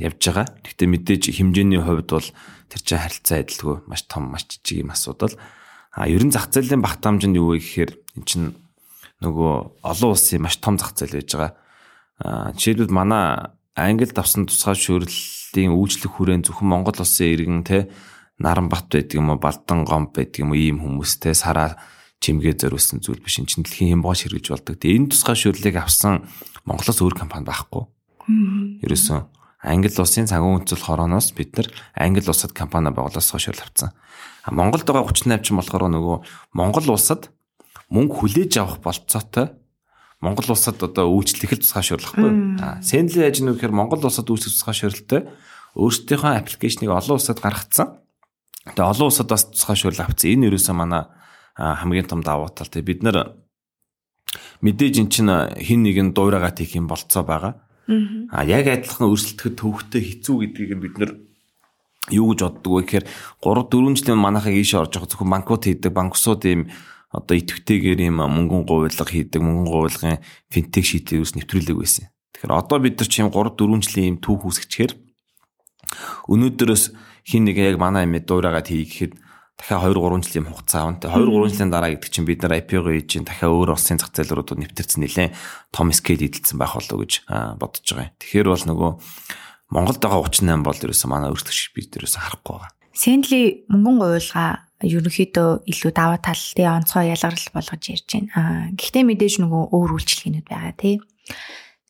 явж байгаа. Гэхдээ мэдээж хэмжээний хувьд бол тэр чинь харилцаа адилгүй маш том маш жижиг юм асуудал. А ерөн зах зээлийн багтаамж нь юу вэ гэхээр эн чинь нөгөө олон улсын маш том зах зээл байж байгаа. А жишээлбэл манай Англид авсан тусгай шүүрлийн үйлчлэх хүрээнд зөвхөн Монгол улсын иргэн те Наранбат байдаг юм уу, Балдан гомб байдаг юм уу, ийм хүмүүстэй сараа чимгээ зориулсан зүйл биш. Энд чинь дэлхийн хямбоош хэрэгж болдог. Тэгээ энэ тусгай шүрлийг авсан Монголоос өөр компани байхгүй. Ерөөсөн Англи улсын цагуун үндэслэл хорооноос бид нар Англи улсад компани байгуулаас хойш авцсан. А Монголд байгаа 38 ч болохоор нөгөө Монгол улсад мөнгө хүлээж авах болцоотой Монгол улсад одоо үйлчлэх л тусгай шуурлахгүй. А Сэнли яаж нөхөр Монгол улсад үйлчлэх тусгай шуурлалтай өөрсдийнхөө аппликейшнийг олон улсад гаргацсан. Тэгээ олон улсад бас тусгай шүүл авцсан. Энэ ерөөсөө манай хамгийн том давуу тал. Тэгээ бид нар мэдээж эн чинь хин нэгэн дуурайгаа тийх юм болцоо байгаа. А яг адилхан өрсөлдөхөд төвхтэй хэцүү гэдгийг бид нэр юу гэж боддог вэ гэхээр 3 4 жилийн манайхаа ийшээ орж байгаа зөвхөн банкуд хийдэг банксууд ийм одоо идэвхтэйгээр ийм мөнгөн гуйлга хийдэг мөнгөн гуйлгын финтек шийдэл ерөөс нэвтрүүлэг байсан. Тэгэхээр одоо бид нар чим 3 4 жилийн ийм түүх үүсгэчихээр өнөөдөрөөс хин нэг яг манай юм дуурайгаад хий гэхэд дахиад 2 3 жилийн хугацаа авна. Тэгээ 2 3 жилийн дараа гэдэг чинь бид нар IPO-го хийж чинь дахиад өөр улсын зах зээл рүү нэвтэрсэн нэлээ том скейл эдэлсэн байх болоо гэж бодож байгаа юм. Тэгэхээр бол нөгөө Монголд байгаа 38 бол ерөөсөө манай өртөгч бид ерөөсөө харахгүй байгаа.
Сэнли мөнгөн гуйлга ерөнхийдөө илүү даваа талтай онцгой ялгарл болгож ярьж байна. Аа гэхдээ мэдээж нөгөө өөр үйлчлэгнүүд байгаа тий.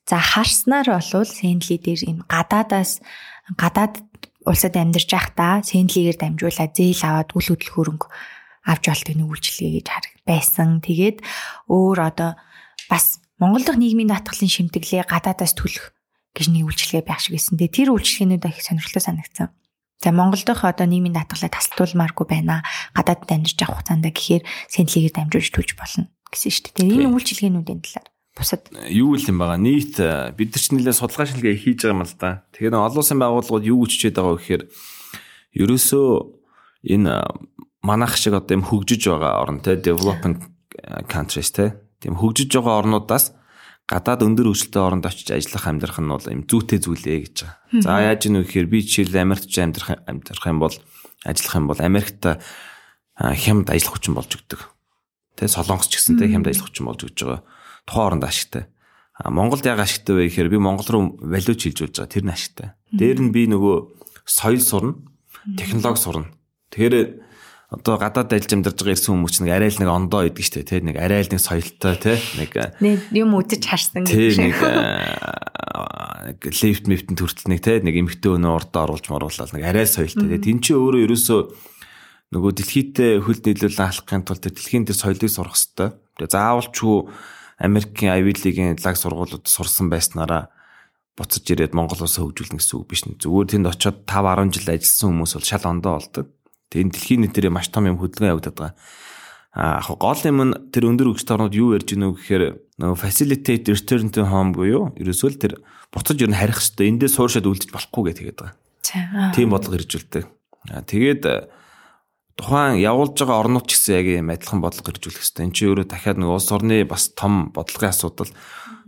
За харснаар болвол Сэнли дээр энэ гадаадаас гадаад улсад амьдарч байхдаа сэндлигээр дамжуулаад зээл аваад үл хөдлөх хөрөнгө авч болт нэг үйлчлэгээ гэж хараг байсан. Тэгээд өөр одоо бас Монгол дахь нийгмийн даатгалын шимтгэлээ гадаадаас төлөх гэж нэг үйлчлэгээ байх шиг байсан. Тэгээд тэр үйлчлэгээнүүд их сонирхолтой санагдсан. За Монгол дахь одоо нийгмийн даатгалаа тасалдуулмааргүй байна. Гадаадд амьдарч авах хугацаанд гэхээр сэндлигээр дамжуулж төлж болно гэсэн шүү дээ. Энэ үйлчлэгээнүүдийн талаар бусад
юу л юм байгаа нийт э, бид нар ч нэлээд судалгаа шилгээ хийж байгаа юм л да. Тэгэхээр олон улсын байгууллагууд юу хичээд байгаа вэ гэхээр ерөөсөө энэ э, манайх шиг одоо юм хөгжиж байгаа орн те developing э, countries те тийм хөгжиж байгаа орнуудаас гадаад өндөр хөгжилтэй оронд очиж ажиллах амьдрах нь бол юм зүйтэй зүйлээ гэж байгаа. За яаж ийм вэ гэхээр би жишээл Америкт амьдрах амьдрах юм бол ажиллах юм бол Америкт хямд ажиллах хүчин болж өгдөг. Тэ солонгос ч гэсэн тэ хямд ажиллах хүчин болж өгж байгаа тухайн оронд ашигтай. А Монголд яг ашигтай вэ гэхээр би Монгол руу валют шилжүүлж байгаа тэр нь ашигтай. Дээр нь би нөгөө соёл сурна, технологи сурна. Тэгэхээр одоо гадаад ажиллаж амьдарч байгаа ирсэн хүмүүс нэг арай л нэг ондоо идэг штэ тий нэг арай л нэг соёлтой тий нэг
нэг юм үдэж харсан
гэх тий нэг нэг лифт мифтэн төртөл нэг тий нэг эмхтэн өнөө урдаа оруулж моруулаад нэг арай соёлтой тий тэн чи өөрөө ерөөсөө нөгөө дэлхийдээ хөл нийлүүлэн алахын тулд дэлхийн дээр соёлыг сурах хэрэгтэй. Тэгээ заавал ч Америкийн Ivy League-ийн лаг сургуулиуд сурсан байснараа буцаж ирээд Монгол улсаа хөгжүүлнэ гэсэн үг биш нэ. Зүгээр тэнд очиод 5 10 жил ажилласан хүмүүс бол шал ондоо болдог. Тэгээд дэлхийн нийтээр маш том юм хөдөлгөөн явагдаад байгаа. А яг гол юм нь тэр өндөр хөгжөлт орнууд юу ярьж гинөө гэхээр нөгөө facilitate return to home буюу ерөөсөө л тэр буцаж ер нь харих хэвээр эндээ сууршаад үлдэж болохгүй гэж тэгээд байгаа. Тийм бодлого ирж үлдээ. Тэгээд тухайн явуулж байгаа орнууд ч гэсэн яг юм адилхан бодлого хэрэгжүүлэх хэрэгтэй. Энд чинь өөрөө дахиад нэг улс орны бас том бодлогын асуудал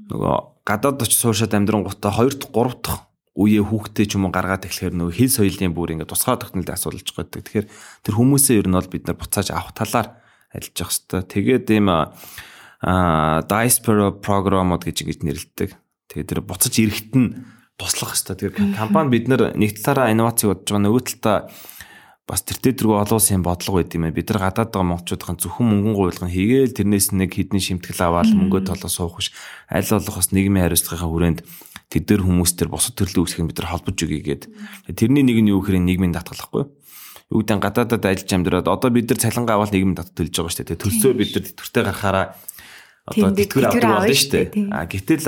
нөгөө гадаад очиж сууршаад амьдрангуудаа 2 дахь 3 дахь үеэ хүүхдээ ч юм уу гаргаад эхлэхээр нөгөө хэл соёлын бүр ингээд тусгай тогтнолд асуулж байгаа. Тэгэхээр тэр хүмүүсээ ер нь бол бид нар буцааж авах талаар ажиллаж явах хэрэгтэй. Тэгээд ийм а diaspora програмууд гэж ингэж нэрлэдэг. Тэгээд тэр буцаж ирэхэд нь туслах хэрэгтэй. Тэгээд компани бид нар нэг талаараа инновац бодож байгаа нөгөө талаа бас тэр дөрвөө олон улсын бодлого байд юм аа. Бид нар гадаад байгаа монголчуудын зөвхөн мөнгөн гуйлган хийгээл тэрнээс нэг хідний шимтгэл аваад мөнгөө толгой суух биш. Аль болох бас нийгмийн хариуцлагын хүрээнд тэд нар хүмүүс төр босод төрлөө үүсгэх бид нар холбож өгье гээд. Тэрний нэг нь юу гэхээр нийгмийн татгалахгүй. Юу гэдэг гадаадад ажиллаж амьдраад одоо бид нар цалингаа аваад нийгмийн татгалт төлж байгаа шүү дээ. Төлсөө бид нар тэтгэвртэй гарахаараа одоо тэтгэвэр авдаг болно шүү дээ. А гэтэл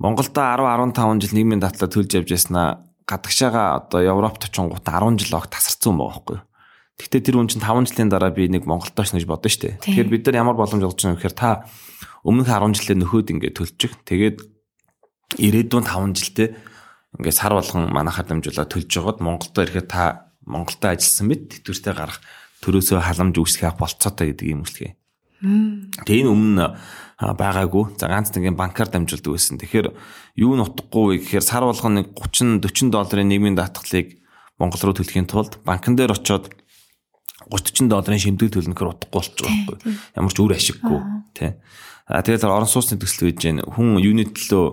Монголдо 10 15 жил нийгмийн татлаа төлж явж яснаа гадагшаага одоо Европт очингууд 10 жил огт тасарсан байгаа байхгүй. Гэхдээ тэр хүн чинь 5 жилийн дараа би нэг Монголд очно гэж бодсон шүү дээ. Тэгэхээр бид нар ямар боломж олж байгаа гэхээр та өмнөх 10 жилдээ нөхөд ингээд төлчих. Тэгээд ирээдүйн 5 жилдээ ингээд сар болгон манахаар дамжуулаад төлж жагаад Монголдо ирэхэд та Монголдо ажилласан мэт тэтгэвртэй гарах төрөөсөө халамж үүсгэх болцоотой гэдэг юм үсгээ. Тэгээ энэ өмнө байгаагүй. За ганц нэгэн банкар дамжуулдаг байсан. Тэгэхээр юу нь утгагүй вэ гэхээр сар болгоно нэг 30 40 долларын нийгмийн даатгалыг Монгол руу төлөхийн тулд банкн дээр очиод 30 40 долларын шимдэг төлнөхөр утгагүй болчих байхгүй. Ямар ч үр ашиггүй тий. А тэгээд орон сууцны төсөл хийж гэн хүн юуны төлөө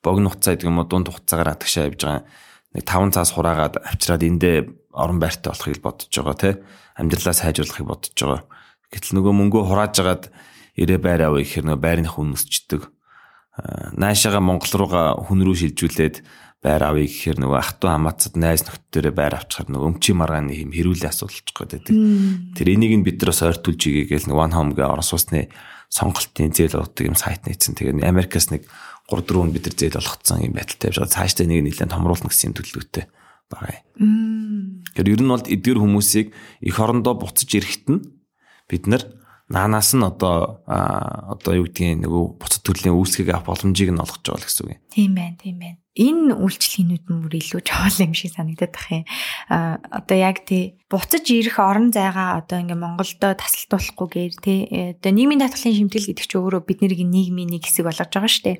богино хугацаа гэдэг юм уу дунд хугацаагаар атгашаа явж байгаа нэг 5 цаас хураагаад авчираад эндээ орон байртай болохыг бодож байгаа тий. Амьдралаа сайжруулахыг бодож байгаа. Гэтэл нөгөө мөнгөө хурааж агаад ирээ байр авъя гэхээр нөгөө байрны хүн өсчдөг. Наашаага Монгол руугаа хүн рүү шилжүүлээд байр авъя гэхээр нөгөө ах トゥ хамаацад найз нөхдөрөө байр авчихаар нөгөө өмчийн маргааны юм хэрүүлээ асуулчих гээд байдаг. Тэр энийг нь бид нараас ойртуулж игээгээл нэг One Home гээ орон сууцны сонголтын зээл болдог юм сайт нээсэн. Тэгээд Америкаас нэг 3 4 бид нар зээл олгоцсон юм байдалтай явж байгаа. Цаашдаа нэг нэлээд томруулна гэсэн төлөвлөгөөтэй байгаа. Тэгэхээр ер нь бол эдгээр хүмүүсийг эх орондоо буцаж ирэхэд нь бид нар наанаас нь одоо одоо юу гэдгийг нөгөө буцад төрлийн үүсгийг авах боломжийг нь олгож байгаа гэсэн үг юм.
Тийм байна, тийм байна. Энэ үйлчлэгээнүүд нь бүр илүү чухал юм шиг санагдаад бах юм. А одоо яг тий буцаж ирэх орон зайгаа одоо ингээ Монголдо тасалдуулахгүйгээр тий одоо нийгмийн даатгалын шимтгэл гэдэг чинь өөрөө бидний нийгмийн нэг хэсэг болгож байгаа шүү дээ.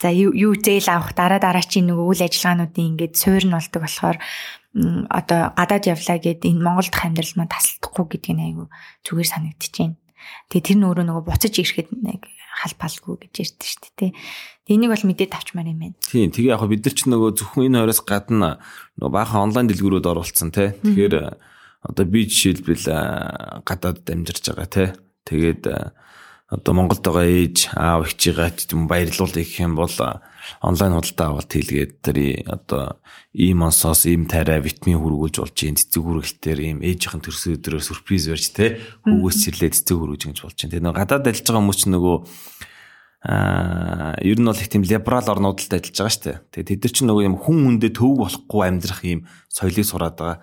За юу зээл авах дараа дараачийн нөгөө үйл ажиллагаануудын ингээд суурь нь болдог болохоор одоо гадаад явлаа гэд энэ Монгол дахь амьдрал маань тасалдахгүй гэдгийг айгу зүгээр санагдчихээн. Тэгээ тэр нь өөрөө нөгөө буцаж ирэхэд нэг халбалгүй гэж ярьдэн шүү дээ тий. Энийг бол мэдээд авчмаар юм байна.
Тийм тэгээ яг бид нар ч нөгөө зөвхөн энэ хоёроос гадна нөгөө баахан онлайн дэлгүүрүүд оруулсан тий. Тэгэхээр одоо би жишээлбэл гадаад амьдарч байгаа тий. Тэгээд одоо Монголд байгаа ээж аав эгчийгээ баярлуулъя гэх юм бол онлайн худалдаа авалт хийлгээд тэр одоо ийм онсоос ийм тарай витамин хүргүүлж болж юм цэцэг хүргэлтээр ийм ээжийнхэн төрсөн өдрөө сюрприз барьж те хүүгөөс чирлээ цэцэг хүргэж ингэж болж байна. Тэгээ гадаад ажиллаж байгаа хүмүүс ч нөгөө аа ер нь бол их тийм либерал орнуудад ажиллаж байгаа шүү дээ. Тэгээ тэд нар ч нөгөө юм хүн хүндээ төв болохгүй амьдрах ийм соёлыг сураад байгаа.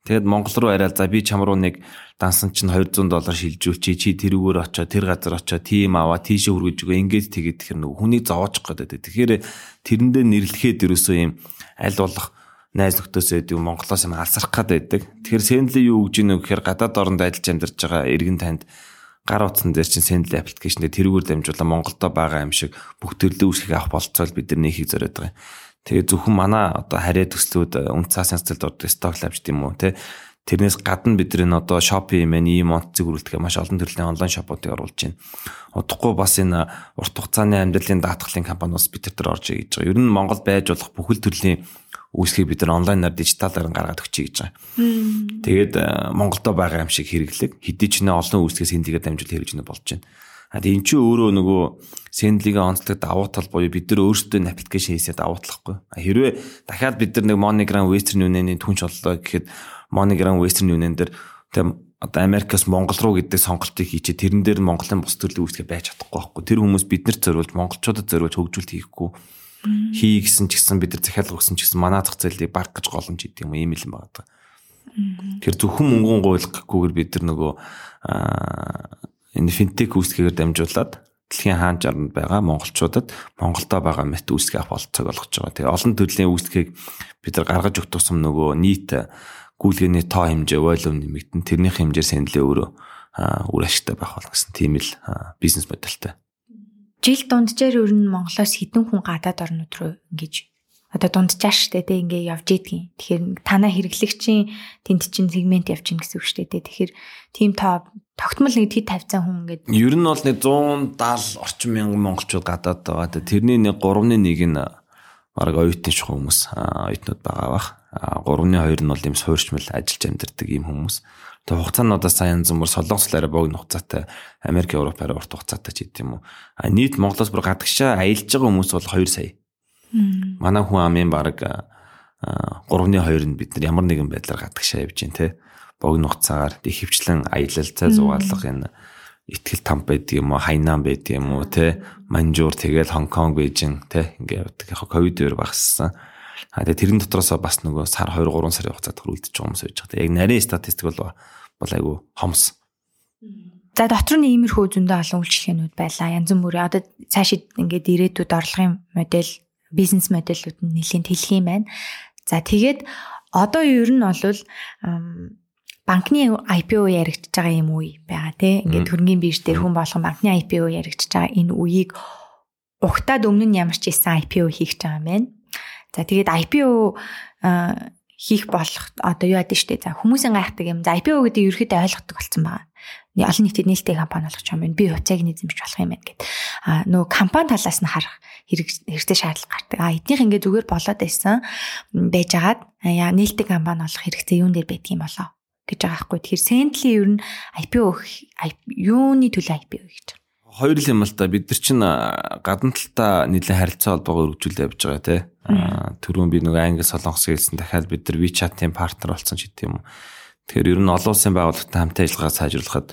Тэгэд Монгол руу арай за би чам руу нэг дансан чинь 200 доллар шилжүүлчи чи тэрүүгээр очоо тэр газар очоо тим аваа тийшээ хүргэж өгөө ингээд тэгээд тэр нэг хүнийг зовоочих гэдэг. Тэгэхээр тэрэндээ нэрлэхэд ерөөсөө юм аль болох найз нөхдөс байдаг Монголоос юм алсрах гад байдаг. Тэгэхээр Sendly юу гэж нэг гэхээр гадаад оронд ажиллаж амьдарч байгаа иргэн танд гар утсан дээр чинь Sendly аппликейшн дээр тэрүүгээр дамжуулан Монголдо байгаа юм шиг бүх төрлөө үүсгэх авах болцоол бид нар нөхийг зориод байгаа юм. Тэгээ зөвхөн манай одоо харьяа төслүүд э, үн цаас янзлалд ордог stock lab гэдэг юм уу те Тэрнээс гадна бид нар одоо Shopee мэн ийм онцөг үргэлтгэх маш олон төрлийн онлайн шопуудыг оруулж байна. Удахгүй бас энэ урт хугацааны амьдралын даатгалын компаниуд бид нар орж ий гэж байгаа. Ер нь Монгол байж болох бүхэл төрлийн үүсгийг бид нар онлайнаар дижиталаар гаргаад өгчий гэж байгаа. Тэгээд э, Монголдо байгаа юм шиг хэрэглэг хэдий ч нэ олон үүсгээс хинлэгээр дамжуул хэрэгж нэ болж байна. А тийм ч өөрөө нөгөө Sendly-гээ онцлог давуу тал буюу бид нар өөрсдөө аппликейшн хийсээ давуу талахгүй. Хэрвээ дахиад бид нар нэг MoneyGram Western Union-ийн түнч боллоо гэхэд MoneyGram Western Union дээр тийм одоо Америкаас Монгол руу гэдэг сонголтыг хийчээ тэрэн дээр Монголын бус төрлийн үүсгээ байж чадахгүй байхгүй. Тэр хүмүүс биднэрт зориулж монголчуудад зориулж хөгжүүлэлт хийхгүй хий гэсэн ч гэсэн бид нар захиалга өгсөн ч гэсэн манай зах зээлийг баг гэж голомж идэв юм ийм л юм байна. Тэр зөвхөн мөнгөн гуйлгахгүйгээр бид нар нөгөө энэ финтек үүсгэгээр дамжуулаад дэлхийн хаан жаранд байгаа монголчуудад Монголдо байгаа мэт үүсгэх болцоог олгож байгаа. Тэгээ олон төрлийн үүсгэхийг бид нар гаргаж өгөх тусам нөгөө нийт гүйлгээний тоо хэмжээ волюм нэмэгдэн тэрнийх хэмжээр сэндлээ өөрөө үр ашигтай байх болно гэсэн тийм л бизнес модельтэй.
Жил дунджаар ер нь Монголоос хэдэн хүн гадаад орнууд руу ингэж одоо дунджаа штэ тэ ингээ явж идэгин. Тэгэхээр танаа хэрэглэгчийн тэнд чин сегмент явчихна гэсэн үг штэ тэ. Тэгэхээр тийм тоо тогтмол нэг хэд тавьцсан хүн ингээд
ер нь бол нэг 170 орчим мянган монголчууд гадаад байгаа. Тэрний нэг 3-ны 1 нь баг оюутны шух хүмүүс оюутнууд байгаа бах. 3-ны 2 нь бол юм суурьчмал ажиллаж амьдардаг ийм хүмүүс. Тэгээ хугацаануудаа сайн зөмөр солонгос арай богино хугацаатай Америк, Европ арай урт хугацаатай ч гэдэм юм. А нийт Монголоос бүр гадагшаа аялж байгаа хүмүүс бол 2 сая Манай хүн амын баг 3-ны 2 нь бид нар ямар нэгэн байдлаар гадагшаа явж гин те. Богино хугацаагаар их хвчлэн аялал цай зугаалга энэ ихтгэл там байдаг юм уу, хайнан байдаг юм уу те. Манжуур тэгэл Хонконг, Бээжин те ингээ явдаг. Яг ковид үеэр багассан. А тэгээ тэрэн дотроос бас нөгөө сар 2 3 сарын хугацаанд хөрвөлдөж байгаа хүмүүс байж байгаа. Яг нарийн статистик бол бол айгу хомс.
За дотор нь иймэрхүү зөндөө олон үйлчлэгээнүүд байлаа. Янз бүрийн одоо цаашид ингээд ирээдүйд орлогын модель бизнес модельүүд нь нэлийн тэлэх юм байна. За тэгээд одоо ер нь бол банкны IPO яригдчихэж байгаа юм үе байгаа тий. Ингээд хөрөнгөний бирж дээр хүн болгон банкны IPO яригдчихэж байгаа энэ үеийг угтаад өмнө нь ямар ч исэн IPO хийх гэж байгаа юм байна. За тэгээд IPO хийх болох одоо юу яд штэ. За хүмүүсийн гайхдаг юм. За IPO гэдэг ерөөхдөө ойлгодог болсон байгаа олон нийтэд нээлттэй компани байгаа юм. Би уцааг нь эзэмшиж болох юм байна гэд. А нөгөө компани талаас нь харах хэрэгтэй шаардлага гардаг. А эднийх ингээ зүгээр болоод байсан байжгаад яа нээлттэй компани болох хэрэгтэй юун дээр байдг юм болоо гэж байгаа байхгүй. Тэгэхээр Sendly ер нь IPO юуны төлөө IPO гэж байна.
Хоёр л юм л та бид нар чинь гадна талдаа нийлэн харилцаа холбоогоо өргөжүүлж явж байгаа тий. Түрүүн би нөгөө англи солонгос хэлсэн дахиад бид нар WeChat-ийн партнер болсон ч гэдэг юм Тэгэхээр ер нь олон улсын байгууллагатай хамтын ажиллагаа сайжруулахад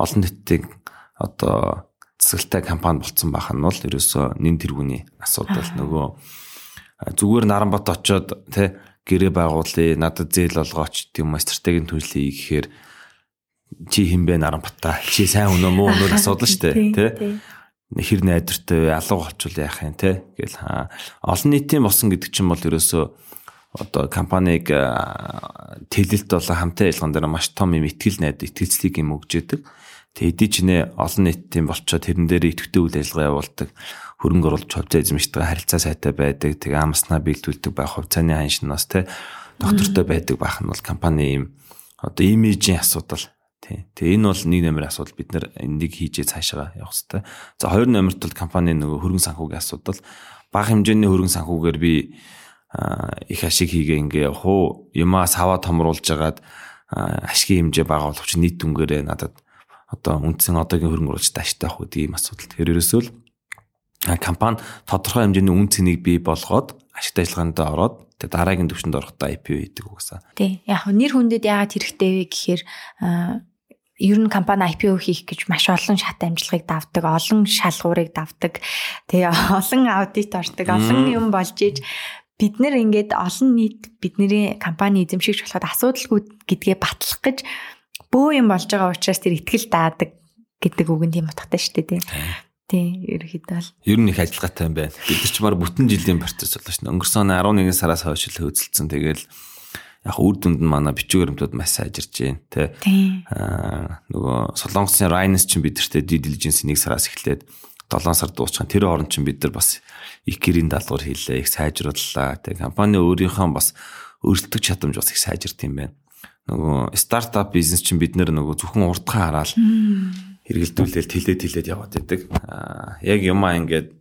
олон нийтийн одоо засаглалтай компани болцсон байх нь бол ерөөсөө нэн тэргүүний асуудал нөгөө зүгээр Наранбат очоод тий гэрээ байгуулъя надад зээл олгооч тийм стратегийн төлөвлөе гэхээр чи хин бэ Наранбатаа чи сайн үү муу өнөр асуудал шүү дээ тий хэр найдвартай алга болчвол яах юм те гэл олон нийтийн босон гэдэг чинь бол ерөөсөө одоо компаниг тэлэлт болон хамтын ажиллагаан дээр маш том юм ихтгэл найд итгэлцлийг юм өгж яадаг. Тэгээ эдий чинээ олон нийтийн болчоо тэрэн дээр идэвхтэй үйл ажиллагаа явуулдаг хөрөнгө оруулж хувьцаа эзэмшдэг харилцаа сайтай байдаг. Тэгээ амснаа бэлдүүлдэг байх хувьцааны ханшнаас те доктортой байдаг байх нь бол компани юм одоо имижийн асуудал тий. Тэгээ энэ бол нэг номер асуудал бид нар энийг хийжээ цаашаа явах хэрэгтэй. За хоёр номерт бол компани нөгөө хөрөнгө санхүүгийн асуудал бага хэмжээний хөрөнгө санхүүгээр би их ашиг хийгээ ингээ явах уу юмаа саваа томруулж агаад ашигын хэмжээ бага боловч нийт дүнгээрээ надад одоо үндсэн одоогийн хөрөнгө оруулалт ашигтай авах гэдэг ийм асуудал. Тэгэхээр ерөөсөө л компани тодорхой хэмжээний үн цэнийг бий болгоод ашигтай ажиллагаанд ороод тэгээ дараагийн түвшинд орохдоо IPO хийдэг угсаа.
Тий. Яг нэр хүндэд яагаад хэрэгтэй вэ гэхээр ер нь компани IPO хийх гэж маш олон шат амжилгыг давдаг, олон шалгуурыг давдаг. Тэгээ олон аудит ордог, олон юм болж иж бид нэр ингээд олон нийт бидний компани эзэмшигч болоход асуудалгүй гэдгээ батлах гэж бөө юм болж байгаа учраас тэр ихтгэл даадаг гэдэг үг нь тийм утгатай шүү дээ тийм. Тийм, ерөөхдөө л.
Ер нь их ажиллагаатай юм байна. Бид нар ч баг бүтэн жилийн процесс боллоо шнэ. Өнгөрсөн 11 сараас хойш л хөөцөлдсөн. Тэгэл яг үр дүнд нь манай бичиг баримтууд маш сайжирж байна тий. Аа нөгөө Солонгосын Rhines чинь бидэртээ due diligence нэг сараас эхлээд 7 сар дуусчихсан. Тэр хооронд чинь бид нар бас икерийн даалгавар хийлээ, их сайжрууллаа. Тэг компани өөрийнхөө бас өрсөлдөх чадамж бас их сайжирт юм байна. Нөгөө стартап бизнес чинь бид нар нөгөө зөвхөн урдхан хараад хэрэгэлдүүлэл тэлээд тэлээд яваад байдаг. Аа яг юмаа ингээд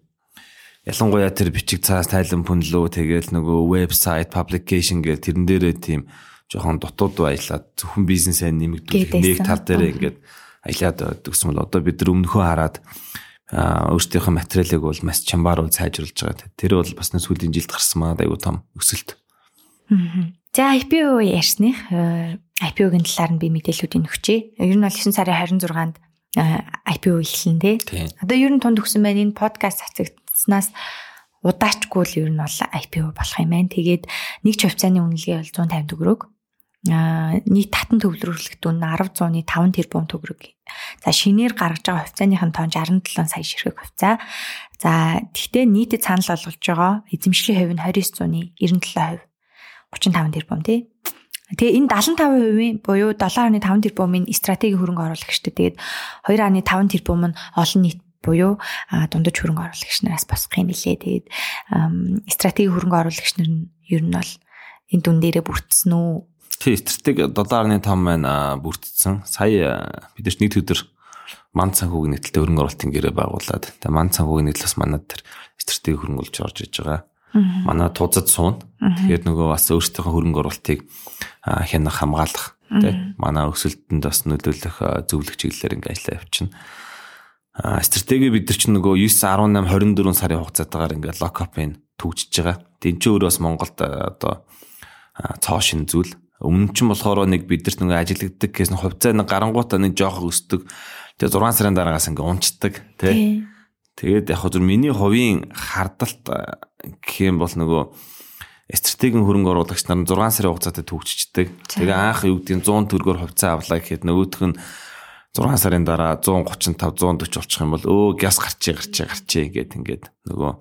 ялангуяа тэр бичиг цаас тайлан пүнлөө тэгэл нөгөө вебсайт publication гэл тэрэн дээрээ тийм жоохон дутууд баялаад зөвхөн бизнесээ нэмэгдүүлэх нэг тал дээр ингээд аялаад өгсөн бол одоо бид нар өмнөхөө хараад өөрсдийнхөө материалыг бол маш чамбаар сайжруулж байгаа. Тэр бол бас нэг сүүлийн жилд гарсан маа айгу том өсөлт.
За IPO ярьсных IPO-гийн талаар нь би мэдээллүүдийг өгчээ. Ер нь бол 9 сарын 26-нд IPO эхэлнэ тий. Одоо ер нь тунд өгсөн байна энэ подкаст цацагт явцснаас удаачгүй л ер нь бол IPO болох юм байна. Тэгээд нэг ч хувьцааны үнэлгээ бол 150 төгрөг. Нийт татан төвлөрүүлэх дүн 10 100-ны 5 тэрбум төгрөг. За шинээр гаргаж байгаа хувьцааныхын тоон 67 сая ширхэг хувьцаа. За тэгтээ нийтэд санал болгож байгаа эзэмшлийн хувь нь 29 100-ны 97%. 35 тэрбум тий. Тэгээ энэ 75% буюу 7.5 тэрбумын стратегийн хөрөнгө оруулагчтай. Тэгээд 2.5 тэрбум нь олон нийт буюу дундаж хөрөнгө оруулагч нараас босох юм билээ. Тэгээд стратеги хөрөнгө оруулагч нар нь ер нь бол энэ дүн дээрээ бүрдсэн үү?
Тий, стратеги 7.5 маань бүрдсэн. Сая бид нар нэг өдөр манд санхүүгийн нийтлэлтэй хөрөнгө оруулалтын гэрээ байгуулад тэгээ манд санхүүгийн нийтлэлс манад тэр стратеги хөрөнгө олж орж иж байгаа. Манай тузад суун. Тэгэхээр нөгөө бас өөрсдийнхөө хөрөнгө оруулалтыг хянах хамгаалах тий манай өсөлтөнд бас нөлөөлөх зөвлөх чиглэлээр ингээ ажиллаа явчихна стратеги бид нар чинь нөгөө 9 18 24 сарын хугацаатаагаар ингээд локапын төгжиж байгаа. Тэн чинь өөрөө бас Монголд одоо цоо шин зүйл. Өмнө нь болохоор нэг бидэрт нөгөө ажиллагддаг гэсэн хувьцаа нэг гарангуутаа нэг жоох өсдөг. Тэгээ 6 сарын дараагаас ингээ унцдаг тий. Тэгээд яг хөө миний хувийн хардалт гэх юм бол нөгөө стратегийн хөрөнгө оруулагч нар 6 сарын хугацаатай төгжчихдэг. Тэгээ анх юу гэдгийг 100 төгрөгөөр хувьцаа авлаа гэхэд нөгөөх нь 6 сарын дараа 135 140 болчих юм бол өө газ гарчээ гарчээ гарчээ гэдэг ингээд нөгөө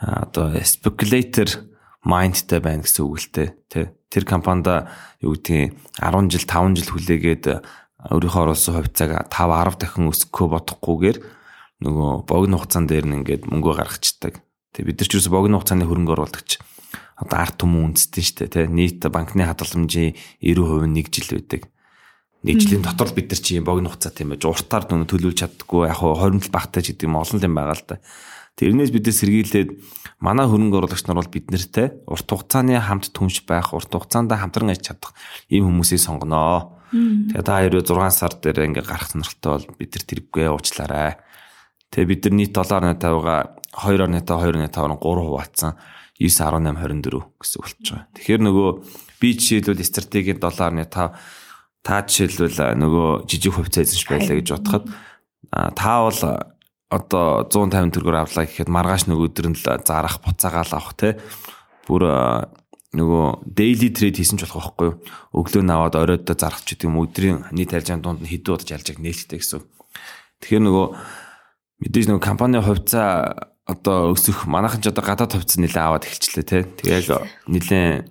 одоо speculator mindтэй байна гэсэн үг л тэ. Тэр компанид юу гэдгийг 10 жил 5 жил хүлээгээд өөрийнхөө оруулсан хувьцааг 5 10 дахин өсгөхөө бодохгүйгээр нөгөө богино хугацаан дээр нь ингээд мөнгөө гаргацдаг. Тэг бид нар ч ерөөсө богино хугацааны хөрөнгө оруулагч одоо арт түмэн үндэстэй шүү дээ. Нийт банкны хадгаламжийн 90% нь 1 жил байдаг нэг жилийн дотор л бид нар чи богино хугацаа тийм байж уртаар төлөвлөж чаддаггүй яг хоримтл багтай ч гэдэг юм олон юм байгаа л да. Тэрнээс бид сэргийлээд манай хөрөнгө оруулагч нар бол бид нартэй урт хугацааны хамт түнш байх, урт хугацаанд хамтран ажиллаж чадах ийм хүмүүсийг сонгоноо. Тэгээ та хоёр 6 сар дээр ингээ гарах сонирхолтой бол бид нар тэргээ уучлаарай. Тэгээ бид нар нийт 7.5-га 2.5 2.5-аар 3 хуваацсан 9.18 24 гэсэн болчих жооо. Тэгэхээр нөгөө би жишээлбэл стратегийн 7.5 та жишээлбэл нөгөө жижиг хувьцаа эзэмш байлаа гэж бодоход та бол одоо 150 төгрөгөөр авлаа гэхэд маргааш нөгөө өдөр нь л зарах буцаагаал авах те бүр нөгөө daily trade хийсэн ч болох байхгүй юу? Өглөө наваад оройдоо зарах ч гэдэг юм өдрийн нийт арилжааны дунд нь хэдэн удаж ялжааг нээлттэй гэсэн. Тэгэхээр нөгөө мэдээж нөгөө компани хувьцаа одоо өсөх манайхан ч одоо гадаад хувьцаа нэлээд аваад эхэлчлээ тий. Тэгээд нэлээд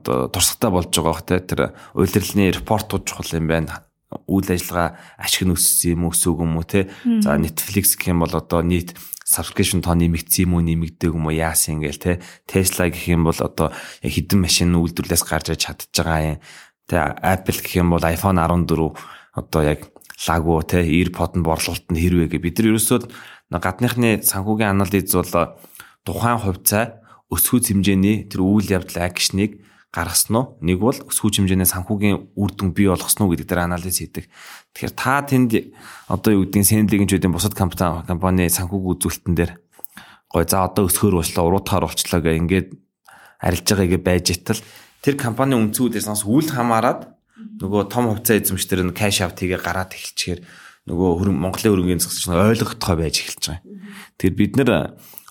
одоо туршлагатай болж байгаа бох тий. Тэр удирдлын репортууд чухал юм байна үйл ажиллагаа ашиг нь өссөн юм өсөөг юм уу те? За Netflix гэх юм бол одоо нийт subscription тоо нэмэгдсэн юм уу нэмэгдээг юм уу яасан ингээл те? Tesla гэх юм бол одоо хэдэн машин үйлдвэрлэлээс гарч иж чадчих байгаа юм те? Apple гэх юм бол iPhone 14 одоо яг лагу те? AirPod нь борлуулалт нь хэрвээ гэ. Бид нар ерөөсөө гадныхны санхүүгийн анализ бол тухайн хувьцаа өсгөөц хэмжээний тэр үйл явдал акшныг гаргасан уу? Нэг бол өсвөж хэмжээний санхүүгийн үр дүн бий болгосон уу гэдэг дээр анализ хийдэг. Тэгэхээр та тэнд одоо юу гэдгийг үеийн бусад компани компани санхүүг үзүүлэлтэн дээр гой за одоо өсгөр болчлоо, уруудахаар болчлоо гэх ингээд арилж байгаагээ байж итал тэр компани үнцгүүдээс нас үл хамааран нөгөө том хувьцаа эзэмшдэр нь кэш аут хийгээ гараад эхэлчихээр нөгөө Монголын хөрөнгөний засагч ойлгохдохой байж эхэлж байгаа. Тэгэхээр бид нэр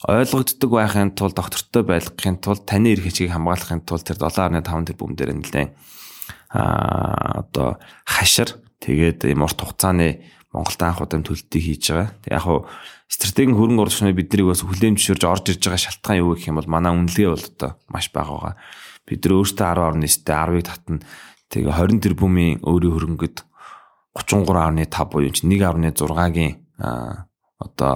ойлгогддог байхын тулд доктортой байлгахын тулд таны эрх хэчийг хамгаалахын тулд тэр 7.5 тэрбум дээр нэлээд а одоо хашир тэгээд юм урт хугацааны Монголд анх удаа төлөлтийг хийж байгаа. Яг хуу стратегийн хөрөнгө оруулагчны биднийг бас хүлээн зөвшөөрж орж ирж байгаа шалтгаан юу гэх юм бол манай үнэлгээ бол одоо маш бага байгаа. Бид нар өөртөө 10.9-тэй 10-ыг татна. Тэгээ 20 тэрбумын өөрийн хөрөнгөд 33.5 буюу 1.6-гийн одоо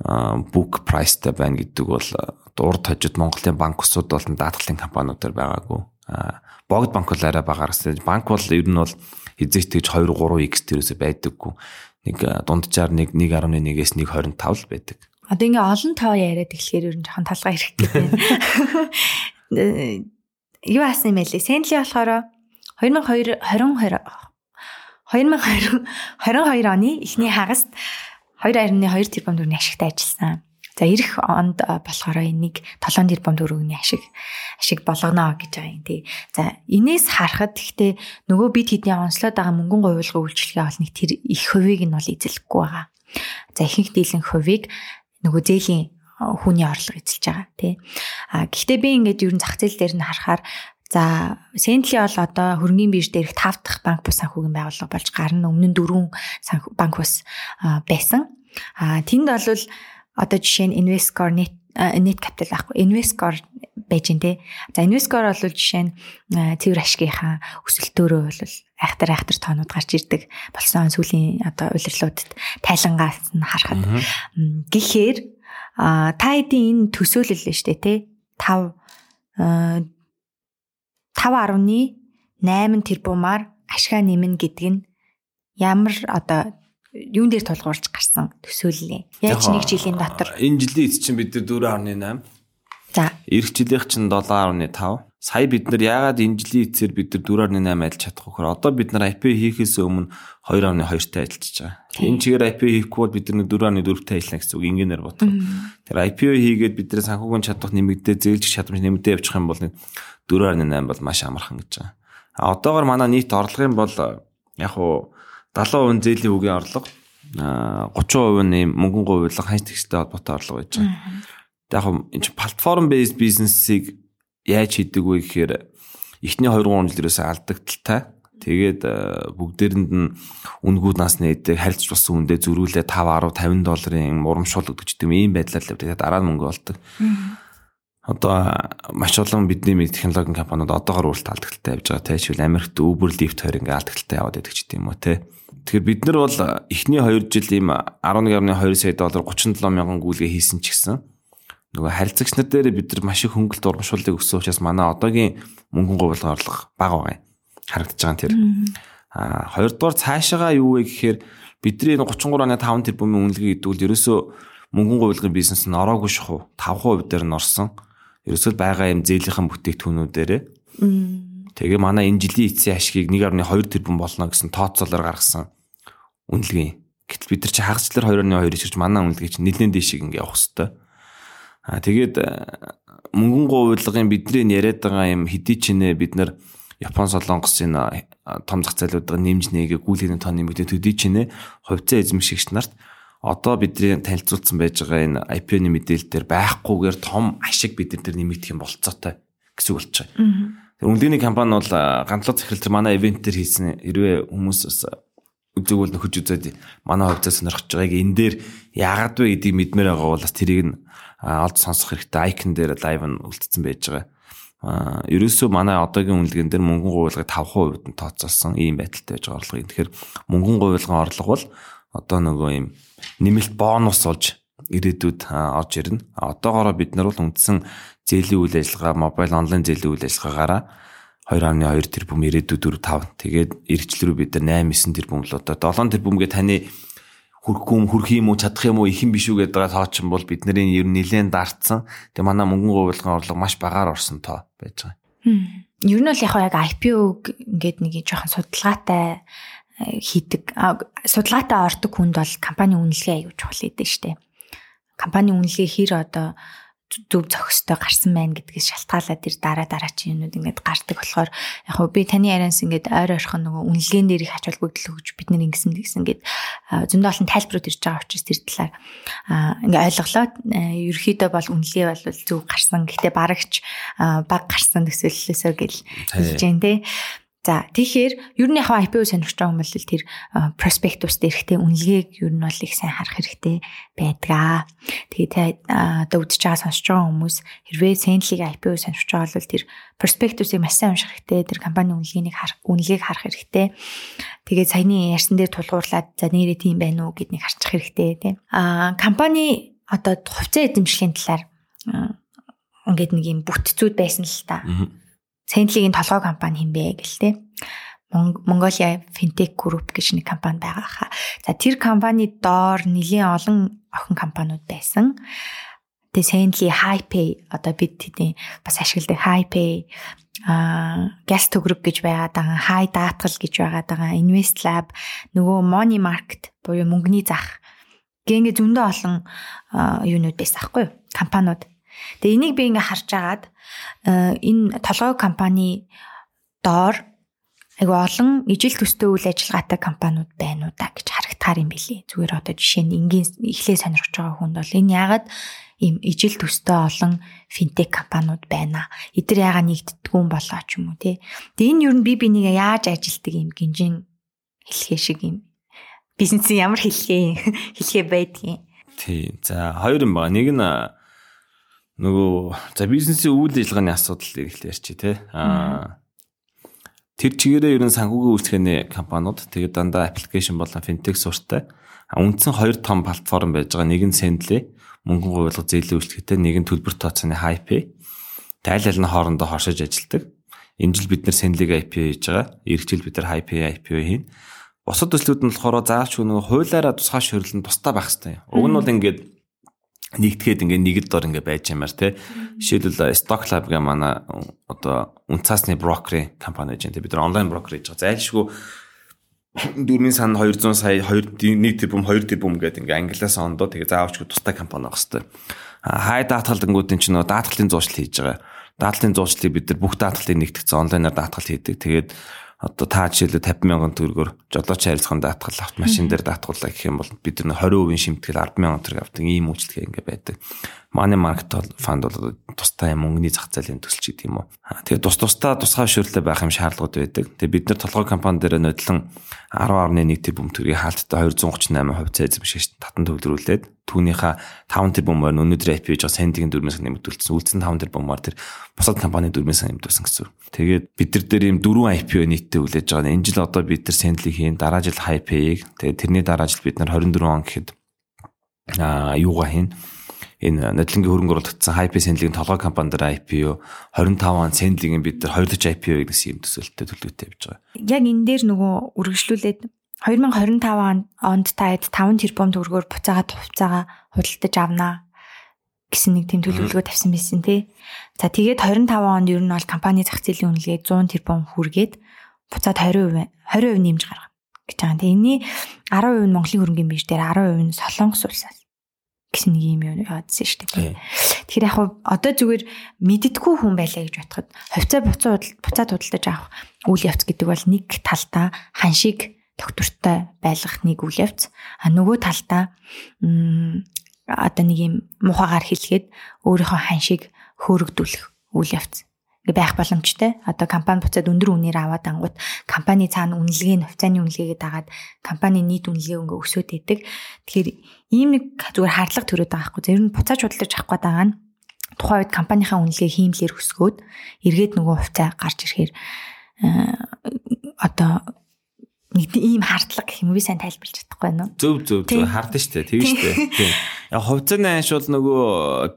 book priceтай байна гэдэг бол урд хожид Монголын банк усуд бол даатгалын компаниудаар байгаагүй. Богд банк бол арай багаар гэсэн. Банк бол ер нь бол хизээч тэгж 2 3x тэрөөсөө байдаггүй. Нэг дунджаар нэг 1.1-ээс 1.25 л байдаг.
Одоо ингээ олон тоо яриад эхлэхээр ер нь жоохон талгаа хэрэгтэй байна. Юу аасан юм бэ лээ? Сэнли болохоор 2022 22 2020 22 оны эхний хагаст 2.2 тэрбум төгрөгийн ашигтай ажилласан. За эх онд болохоор энийг 7 тэрбум төгрөгийн ашиг ашиг болгоно гэж байгаа юм тий. За энээс харахад гэхдээ нөгөө бид хэдний онцлоод байгаа мөнгөн говьлгын үйлчлэгээ бол нэг тэр их хувийг нь бол эзэлэхгүй байгаа. За ихэнх дийлэн хувийг нөгөө зээлийн хүний орлого эзэлж байгаа тий. А гэхдээ би ингээд ер нь зах зээл дээр нь харахаар За Сентли бол одоо хөрөнгөний бирж дээрх 5 дахь банк бус санхүүгийн байгууллага болж гарна. Өмнө нь 4 банк бус байсан. А тэнд бол одоо жишээ нь Invescore net net capital аахгүй Invescore байж те. За Invescore бол жишээ нь цэвэр ашигынхаа өсөлтөөрөө бол айхтар айхтар тоонууд гарч ирдэг болсон сүүлийн одоо улирлуудад тайлангаас нь харахад гэхээр та хэдийн энэ төсөөлөл нь штэ те 5 5.8 тэрбумаар ашгаа нэмнэ гэдэг нь ямар одоо юун дээр тулгуурч гарсан төсөөллөө. Яаж нэг жилийн дотор
энэ жилийн эц чинь бид 4.8.
За.
Ирэх жилийнх чинь 7.5. Сая бид нар яагаад энэ жилийн эцээр бид нар 4.8 ажиллаж чадахгүй хөр одоо бид нар IP хийхээс өмнө 2.2-тай ажиллаж байгаа. Энэ чигээр IP хийхгүй бол бид нар 4.4-тай ажиллана гэсэн үг ингээнээр бодох. Тэр IPO хийгээд бид нар санхүүгийн чадвар нэмэгдээ зээлж чадамж нэмэгдээ явчих юм бол 4.8 бол маш амархан гэж байгаа. А одоогор манай нийт орлогын бол яг хуу 70% зээлийн үгийн орлого 30% нь мөнгөн гуйлга ханч тэгштэй холбоотой орлого байж байгаа. Яг энэ чинь платформ based бизнесийг яаж хийдэг вэ гэхээр эхний 2 3 жил ерөөсөө алдагдaltaй. Тэгээд бүгдээрэнд нь үнгүүд насны эдэг харилцаж болсон үндэ зөрүүлээ 5 10 50 долларын урамшуул өгдөг гэдэг юм байдлаар л явдаг. Дараа нь мөнгө олдог. Одоо маш олон бидний мэд технологийн компаниуд одоогор үрэлт алдагталтай явж байгаа те. Жишээл Америкт Uber Lyft хоёр ингээ алдагталтай яваад байдаг ч гэдэм юм уу те. Тэгэхээр бид нар бол эхний 2 жил ийм 11.2 сая доллар 37 мянган гүйлгээ хийсэн ч гэсэн нөгөө харилцагч нар дээр бид нар маш их хөнгөлт урамшууллыг өгсөн учраас манай одоогийн мөнгөн говьлго орлого бага байгаа юм харагдаж байгаа тэр. Аа хоёрдугаар цаашаага юу вэ гэхээр бидний 33.5 тэрбумын үнэлгээ гэдэг нь ерөөсөө мөнгөн говьлгын бизнес нь ороогүй шаху 5% дээр нь орсон ерөөсөө байгаа юм зээлийнхэн бүтээгдэхүүнүүдээрээ тэгээ манай энэ жилийн эцсийн ашгийг 1.2 тэрбум болно гэсэн тооцоолоор гаргасан үнэлгээ. Гэтэл бид нар чи хагасчлаар 2.2 ширч манай үнэлгээ чи нэлээд дэшиг ингээ явах хэвээр. Аа тэгээд э, мөнгөн гуйлагын бидний яриад байгаа юм хэдий ч нэ бид нар Япон солонгосын том зах зээлүүдийн нэмж нэгээ гүйлгэний тоо нэмэгдээ төдий ч нэ хувьцаа эзэмшигч нарт одоо бидний танилцуулсан байж байгаа энэ IPO-ны мэдээлэл дээр байхгүйгээр том ашиг бид нар нэмэгдэх юм болцоотой гэсэн үг болчих. Тэр үнэлгээний компани бол ганцлог захирал манай ивент дээр хийсэн хэрвээ хүмүүс бас үзэг бол нөхөж үзээд манай хувьцаа сонирхож байгааг энэ дээр яагаад вэ гэдгийг мэдмээр байгаа бол бас тэрийг нь олд сонсох хэрэгтэй айкон дээр лайв нь үлдсэн байж байгаа. А ерөөсөө манай одоогийн үнэлгээн дээр мөнгөн гуйлга 5% нь тооцоолсон ийм байдалтай байж байгаа орлого. Тэгэхээр мөнгөн гуйлгын орлого бол одоо нөгөө ийм нэмэлт бонус болж ирээдүйд орж ирнэ. Одоогоороо бид нар бол үндсэн зээлийн үйл ажиллагаа, мобайл онлайн зээлийн үйл ажиллагаагаараа 2.2 тэрбум ирээдүйд 4 5 тэгээд эргчлэрүү бид нар 8 9 тэрбум л одоо 7 тэрбумгээ таны хүрхгүй юм хүрх юм уу чадах юм уу ихэн биш үү гэдэг тоочин бол бидний ер нь нэлээд дарцсан. Тэгээ манай мөнгөн гуйлгын орлого маш багаар орсон тоо байж байгаа.
Ер нь бол яг яг IPO ингээд нэг жоохон судалгаатай э, хийдэг судалгаатай ордог хүнд бол компани үнэлгээ аягүй чухал шүү дээ. Компани үнэлгээ хэр одоо зөв зохистой гарсан байна гэдгээс шалтгаалаад тэр дараа дараачийн юмнууд ингээд гардаг болохоор яг хөө би таны ярианс ингээд ойр ойрхон нөгөө үнэлгээн дээр их ач холбогдол өгч бид нар ингэсэн гэсэн ингээд зөндөө олон тайлбарууд ирж байгаа учраас тэр талаар ингээд ойлголоо. Ерөөхдөө бол үнэлгээ бол зөв гарсан. Гэхдээ барагч баг гарсан төсөөллөөсөө гэл хэлж जैन тэ За тэгэхээр ер нь яг IPO сонирхож байгаа хүмүүс л тэр проспектус дээрхтэй үнэлгээг ер нь бол их сайн харах хэрэгтэй байдгаа. Тэгээ одоо үдчихэж байгаа сонсож байгаа хүмүүс хэрвээ Sendly-г IPO сонирхож байгаа бол тэр проспектусыг маш сайн унших хэрэгтэй. Тэр компани үнэлгээнийг харах үнэлгээг харах хэрэгтэй. Тэгээ саяны ярьсан дээр тулгуурлаад за нэрээ тийм байна уу гэдгийг харчих хэрэгтэй тийм. Аа компани одоо хувьцаа эзэмшлийн талаар ингээд нэг юм бүтцүүд байсан л та. Сентлигийн толгой компани хин бэ гэл те. Mongolia Fintech Group гэж нэг компани байгаа хаа. За тэр компани доор нэлийн олон охин компаниуд байсан. Тэгээ Sendly, HiPay одоо бид тэдний бас ашигладаг HiPay а gas төгрөг гэж байгаад байгаа, Hi даатгал гэж байгаад байгаа, Invest Lab, нөгөө Money Market буюу мөнгөний зах гэнгээ зөндөө олон юунууд байсан аахгүй юу? компаниуд. Тэгээ энийг би ингээ харж агаад э, энэ толгой компани доор айгу олон ижил төстэй үйл ажиллагаатай компаниуд байна уу та гэж харагдахаар юм билий. Зүгээр одоо жишээ нь энгийн эхлээ сонирхож байгаа хүнд бол энэ ягаад ийм ижил төстэй олон финтек компаниуд байна. Эдгээр яага нэгддэггүй болоо ч юм уу тий. Тэгээ энэ юу нь би бинийг яаж ажилтдаг юм гинжин хэлхээ шиг юм. Бизнесийн ямар хэлхээ хэлхээ байдгийг.
Тий. За хоёр юм байна. Нэг нь нөгөө за бизнесийн үйл ажиллагааны асуудал ихлэ ярьчих тий. Аа тэр чигээрээ ерөн санхүүгийн үйлчлэгээний компаниуд тэгээд дандаа аппликейшн болон финтек суртаа үндсэн хоёр том платформ байж байгаа. Нэг нь Sendly мөнгөн гуйлга зээлийн үйлчлэгтэй, нэг нь төлбөр тооцооны HiPay. Тайл аль нь хоорондоо хоршиж ажилладаг. Энэ жил бид нэр Sendly-г IPO хийж байгаа. Ирэх жил бид нар HiPay IPO хийн. Бусад төслүүд нь болохоор заавч нөгөө хуулиараа тусгай шөрөлн тустай байх хэрэгтэй. Уг нь бол ингээд нэгтгэхэд ингээ нэг л дор ингээ байж юмар те. Жишээлбэл Stock Lab гэх манай одоо үнцаасны брокерийн компани гэж байна. Бид нар онлайн брокер хийж байгаа. Зайлшгүй дөрмийн сан 200 сая 2 1 тэрбум 2 тэрбум гэдэг ингээ англиас ондоо тэгээ заавчгүй тустай компани байх хэвээр. Хай даатгалангуудын ч нөө даатгалын зуршил хийж байгаа. Даатгалын зуршлыг бид нар бүх даатгалыг нэгтгэсэн онлайнаар даатгал хийдэг. Тэгээд одоо та жишээлбэл 50 мянган төгрөгөөр жолооч харилцаанд даатгал авт машин дээр даатгуулаа гэх юм бол бид нар 20% шимтгэл 10 мянган төгрөг авдаг ийм үйлчлэгээ ингээ байдаг. Money market fund бол тустай мөнгөний зах зээлийн төсөлч гэдэг юм уу. Тэгээ тус тустай тусгай шүрлээ байх юм шаардлагууд байдаг. Тэгээ бид нар толгой компани дээр нодлон 10.1 тэрбум төгрөгийн хаалттай 238% цай эзэмшигч татан төвлөрүүлээд түүнийхээ 5 тэрбумаар өнөөдөр IPO байгаа сендигийн дөрмөөс нэмэгдүүлсэн. Үлдсэн 5 тэрбумаар тэр бусад компани дөрмөөс нэмэгдүүлсэн гэсэн. Тэгээд бид нар дээр ийм дөрвөн IPO нийтдээ хүлээж байгаа. Энэ жил одоо бид нар Sendly хийн, дараа жил HiPay-ийг, тэгээд тэрний дараа жил бид нар 24 он гэхэд аа юугаа хийн энэ нодлонгийн хөрөнгө оруулагдсан Hype Sendling толгой компани дээр IPO 25 он Sendling бид нар 20 IPO гэсэн юм төсөөлтөй төлөвтэй явж байгаа.
Яг энэ дээр нөгөө үргэлжлүүлээд 2025 онд таад 5 тэрбум төгрөгөөр буцаагаад хувьцаагаа худалдаж авнаа гэсэн нэг тийм төлөвлөгөө тавьсан байсан тий. За тэгээд 25 онд ер нь бол компани зах зээлийн үнэлгээ 100 тэрбум хүргээд буцаад 20% 20% нэмж гаргана гэж байгаа. Тэгээ энэний 10% нь Монголын хөрөнгөний бирж дээр 10% нь Солонгос улсаас гэсэн нэг юм яадсан шүү дээ. Тэгэхээр яг одоо зүгээр мэддггүй хүн байлаа гэж бодоход хувьцаа буцаа буцаад худалдаж авах үйл явц гэдэг бол нэг талдаа ханшиг доктортой байлгах нэг үйл явц. А нөгөө талдаа одоо нэг юм мухагаар хэлгээд өөрийнхөө ханшиг хөөрөгдүүлэх үйл явц. байх боломжтой. Одоо компани буцаад өндөр үнээр аваад ангууд компани цаана үнэлгээ нь хувьцааны үнэлгээгээ дагаад компани нийт үнэлгээ өнгө өсөд идэг. Тэгэхээр ийм нэг зүгээр харлага төрөд байгаа хгүй. Зөв нь буцааж худалдаж авах гээд байгаа нь тухайн үед компанийнхаа үнэлгээ хиймлэр өсгөөд эргээд нөгөө хувьцаа гарч ирэхээр одоо нэг ийм хардлага гэх юм би сайн тайлбарлаж чадахгүй байна уу?
Зөв зөв зөв хардсан шүү дээ. Тийм шүү дээ. Тийм. Яг хувьцааны анш бол нөгөө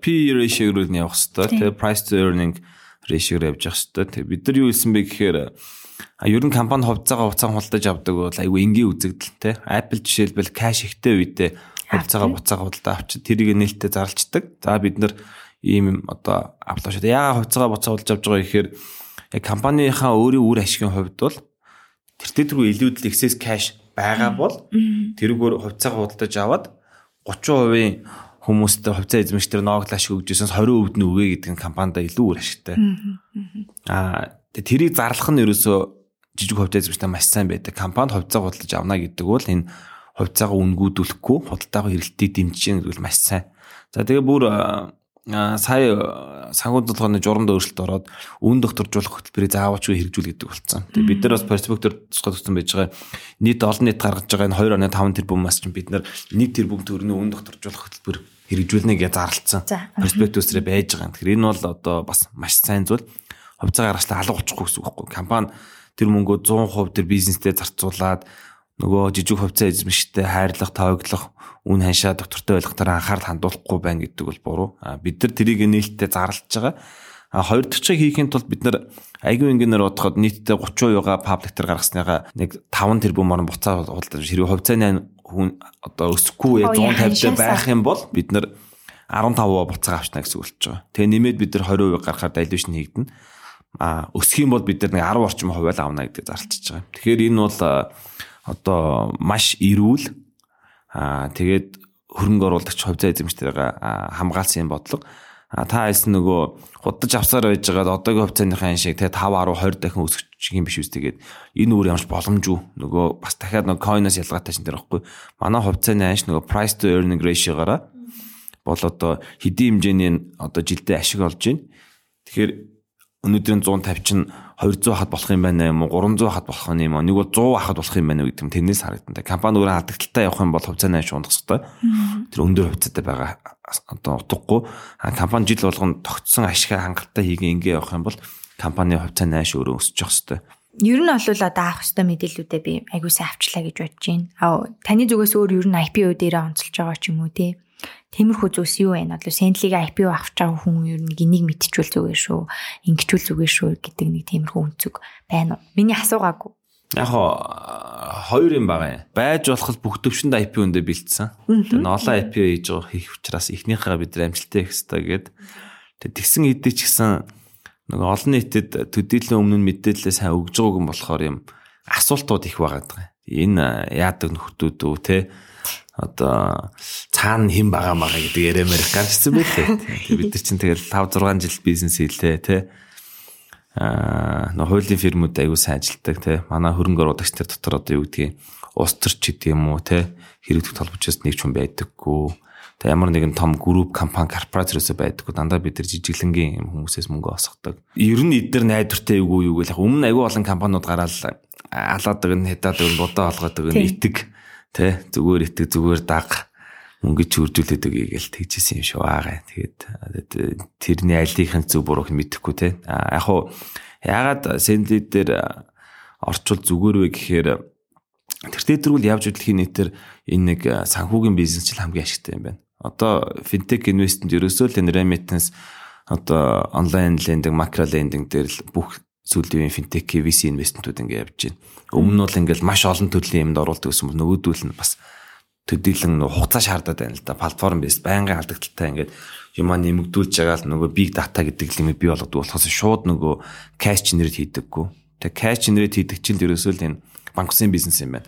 P ratio руу нь явах хэрэгтэй. Тэгээ price to earning ratio-ээр явж явах хэрэгтэй. Тэгээ бид нар юу хэлсэн бэ гэхээр а ер нь компани хувьцаагаа буцаан худалдаж авдаг бол айгүй энгийн үзэгдэл те. Apple жишээлбэл cash ихтэй үедээ хувьцаагаа буцаага худалдаа авчид тэрийг нээлттэй зарлцдаг. За бид нар ийм одоо дээ. Яагаад хувьцаагаа буцаа худалдаж авч байгаа гэхээр яг компанийхаа өөрийн үр ашигын хувьд бол тэр рүү илүүдл excess cash байгаа бол тэрүүгээр хувьцаагаа худалдаж аваад 30% хүмүүстэй хувьцаа эзэмшигчдэр ноогдол ашиг өгжсэн 20% нь өгөө гэдэг нь компанидаа илүү үр ашигтай. Аа тэрийг зарлах нь ерөөсөө жижиг хувьцаа эзэмшигчдээ маш сайн байдаг. Компанид хувьцаа худалдаж авна гэдэг бол энэ хувьцаагаа үнгүүдүүлэхгүй худалдаагаа хэрэглэлтийг дэмжиж гэдэг маш сайн. За тэгээ бүр сая санхүү толгойн журамд өөрчлөлт ороод үн докторжуулах хөтөлбөрийг заавалчгүй хэрэгжүүл гэдэг болсон. Тэгээ бид нар бас Facebook дээр тусгай туссан байж байгаа нийт олон нийт гаргаж байгаа энэ 2.5 тэрбумаас чинь бид нар 1 тэрбум төгрөгийн үн докторжуулах хөтөлбөр хэрэгжүүлнэ гэж зарлцсан. Перспективсрээ байж байгаа. Тэгэхээр энэ бол одоо бас маш сайн зүйл. Хувьцаа гаргачлаа алга очихгүй гэсэн үг байхгүй. Компани тэр мөнгөө 100% тэр бизнестэй зарцуулаад нөгөө жижиг хувьцаа эзэмшигчтэй хайрлах, тооглох, үн ханшаа доктортой ойлгохоор анхаарал хандуулахгүй байна гэдэг бол буруу. А бид нар тэрийг нээлттэй зарлж байгаа. А хоёр дахь чиг хийхин тулд бид нар айгүй ингээнээр бодоход нийтдээ 30%-га паблик төр гаргасныгаа нэг 5 тэрбум орн буцаа худалдаж хэрэг хувьцааны хүн одоо өсөхгүй 150 байх юм бол бид нар 15% буцаага авчна гэсэн үг болж байгаа. Тэгээ нэмээд бид нар 20% гаргахаар дайлушн хийгдэнэ. А өсөх юм бол бид нар нэг 10 орчим хувиал авна гэдэг зарлчиж байгаа. Тэгэхээр энэ бол одоо маш эрүүл. Аа тэгээд хөрөнгө оруулагч хувьцаа эзэмштэйгээ хамгаалсан юм бодлого. Та хэлсэн нөгөө худалдаж авсаар байж байгаа одоогийн хувьцааныхаа шиг те 5 10 20 дахин өсөх юм биш үстэйгээд энэ үр ямарч боломжгүй. Нөгөө бас дахиад нөгөө coin-оос ялгаатай шин дээр байхгүй манай хувьцааны анш нөгөө price to earning ratio-гаараа бол одоо хэдийн хэмжээний одоо жилдээ ашиг олж байна тэгэхээр өнөөдрийн 150 чинь 200 хад болох юм байна юм уу 300 хад болох юм уу нэг бол 100 хад болох юм байна гэдэг юм тэрнээс харагдана. Компани өөрөө алдагталтай явах юм бол хувьцааны ундах хэрэгтэй. Тэр өндөр хувьцаатай байгаа одоо утгагүй компани жил болгоно тогтсон ашигаа хангалттай хийгээ ингээ явах юм бол компани хувьцааны ааш өөрөө өсөж явах хэрэгтэй.
Ер нь бол одоо авах хэвээр мэдээллүүдээ би айгуусаа авчлаа гэж бодож байна. Аа таны зүгээс өөр ер нь IPO дээрээ онцолж байгаа ч юм уу те. Тиймэрхүү зүйлс юу вэ? Одоо Сентлиг IPO авч байгаа хүн ер нь энийг мэдчихвэл зүгээр шүү. Ингэчүүл зүгээр шүү гэдэг нэг тиймэрхүү үнцэг байна уу? Миний асуугаагүй.
Яг хоёр юм байгаа. Байж болох бүх төвшөнд IPO өндөө бэлдсэн. Тэгээ ноолоо IPO хийж байгаа хийх учраас эхнийхээ бид амжилттай хийх хэрэгтэй гээд тэгээ тэгсэн хэдий ч гэсэн нөгөө олон нийтэд төдийлөн өмнө нь мэдээлэлээ сайн өгж байгааг юм болохоор юм асуултууд их байгаа. Энэ яадаг нөхдүүд үү те одоо цаана хэн байгаа мага гэдэг ярэмээр гарчсан байлээ. Бид нар чинь тэгэл 5 6 жил бизнес хийлээ те аа нөө хуулийн фирмүүд аягүй сайн ажилтдаг те манай хөрөнгө оруулагч нар дотор одоо юу гэдгийг улс төрч гэдэг юм уу те хэрэглэх толбочоос нэг ч хүн байдаггүй. Те ямар нэгэн том групп компани корпорац байдаггүй. Дандаа бид нар жижиглэнгийн хүмүүсээс мөнгө осгодог ер нь эдгээр найдвартай юу юу гэх өмнө аягүй олон компаниуд гараад алаад байгаа нь хятад байгаа будаа олгоод байгаа нь итэг те зүгээр итэг зүгээр даг мөнгө чүржүүлээд өгье гэж тэгжсэн юм шүү аа. Тэгээд тэрний алийнхын зөв бурууг мэдэхгүй те. Яг хуу ягаад сэнди дээр орчвол зүгээр вэ гэхээр тэр дээр бол явж хөдөлхийн нэтэр энэ нэг санхүүгийн бизнес ч хамгийн ашигтай юм байна. Одоо финтек инвестмент ерөөсөө л энэ remittance одоо онлайн лендинг, макро лендинг дээр л бүх сүүлийн финтек VC инвестментүүд ингэ явж байна. Өмнө нь бол ингээл маш олон төрлийн юмд оруулдаг гэсэн бол нөгөөдөл нь бас төдийлөн хугацаа шаардаад байна л да. Платформ бис байнгын алдагдaltaй ингээд юмаа нэмэгдүүлж байгаа л нөгөө big data гэдэг юм бий болгодог болохоос шууд нөгөө cash generate хийдэггүй. Тэгээ cash generate хийдэг чинь ерөөсөө л энэ банк усын бизнес юм байна.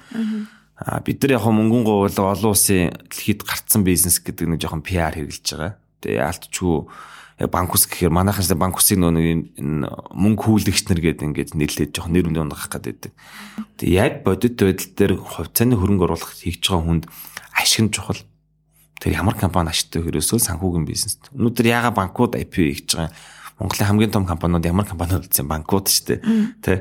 Аа бид нар яг мөнгөн говьл олон улсын дэлхийд гарцсан бизнес гэдэг нэг жоохон PR хэрэгжилж байгаа. Тэгээ яалтчгүй банк ус гэхээр манайхаас банк усын нөө нэг мөнгө хүүлэгч нар гэдэг ингээд нэлээд жоох нэр үндэ унгах гэдэг. Тэгээ яг бодит байдал дээр хувьцааны хөрөнгө оруулах хийж байгаа хүнд ашиг нь чухал. Тэр ямар компани ашигтай хөрөөсөө санхүүгийн бизнес. Өнөөдөр яга банкуд IPO хийж байгаа Монголын хамгийн том компаниуд ямар компаниуд гэсэн банкуд шүү дээ. Тэ.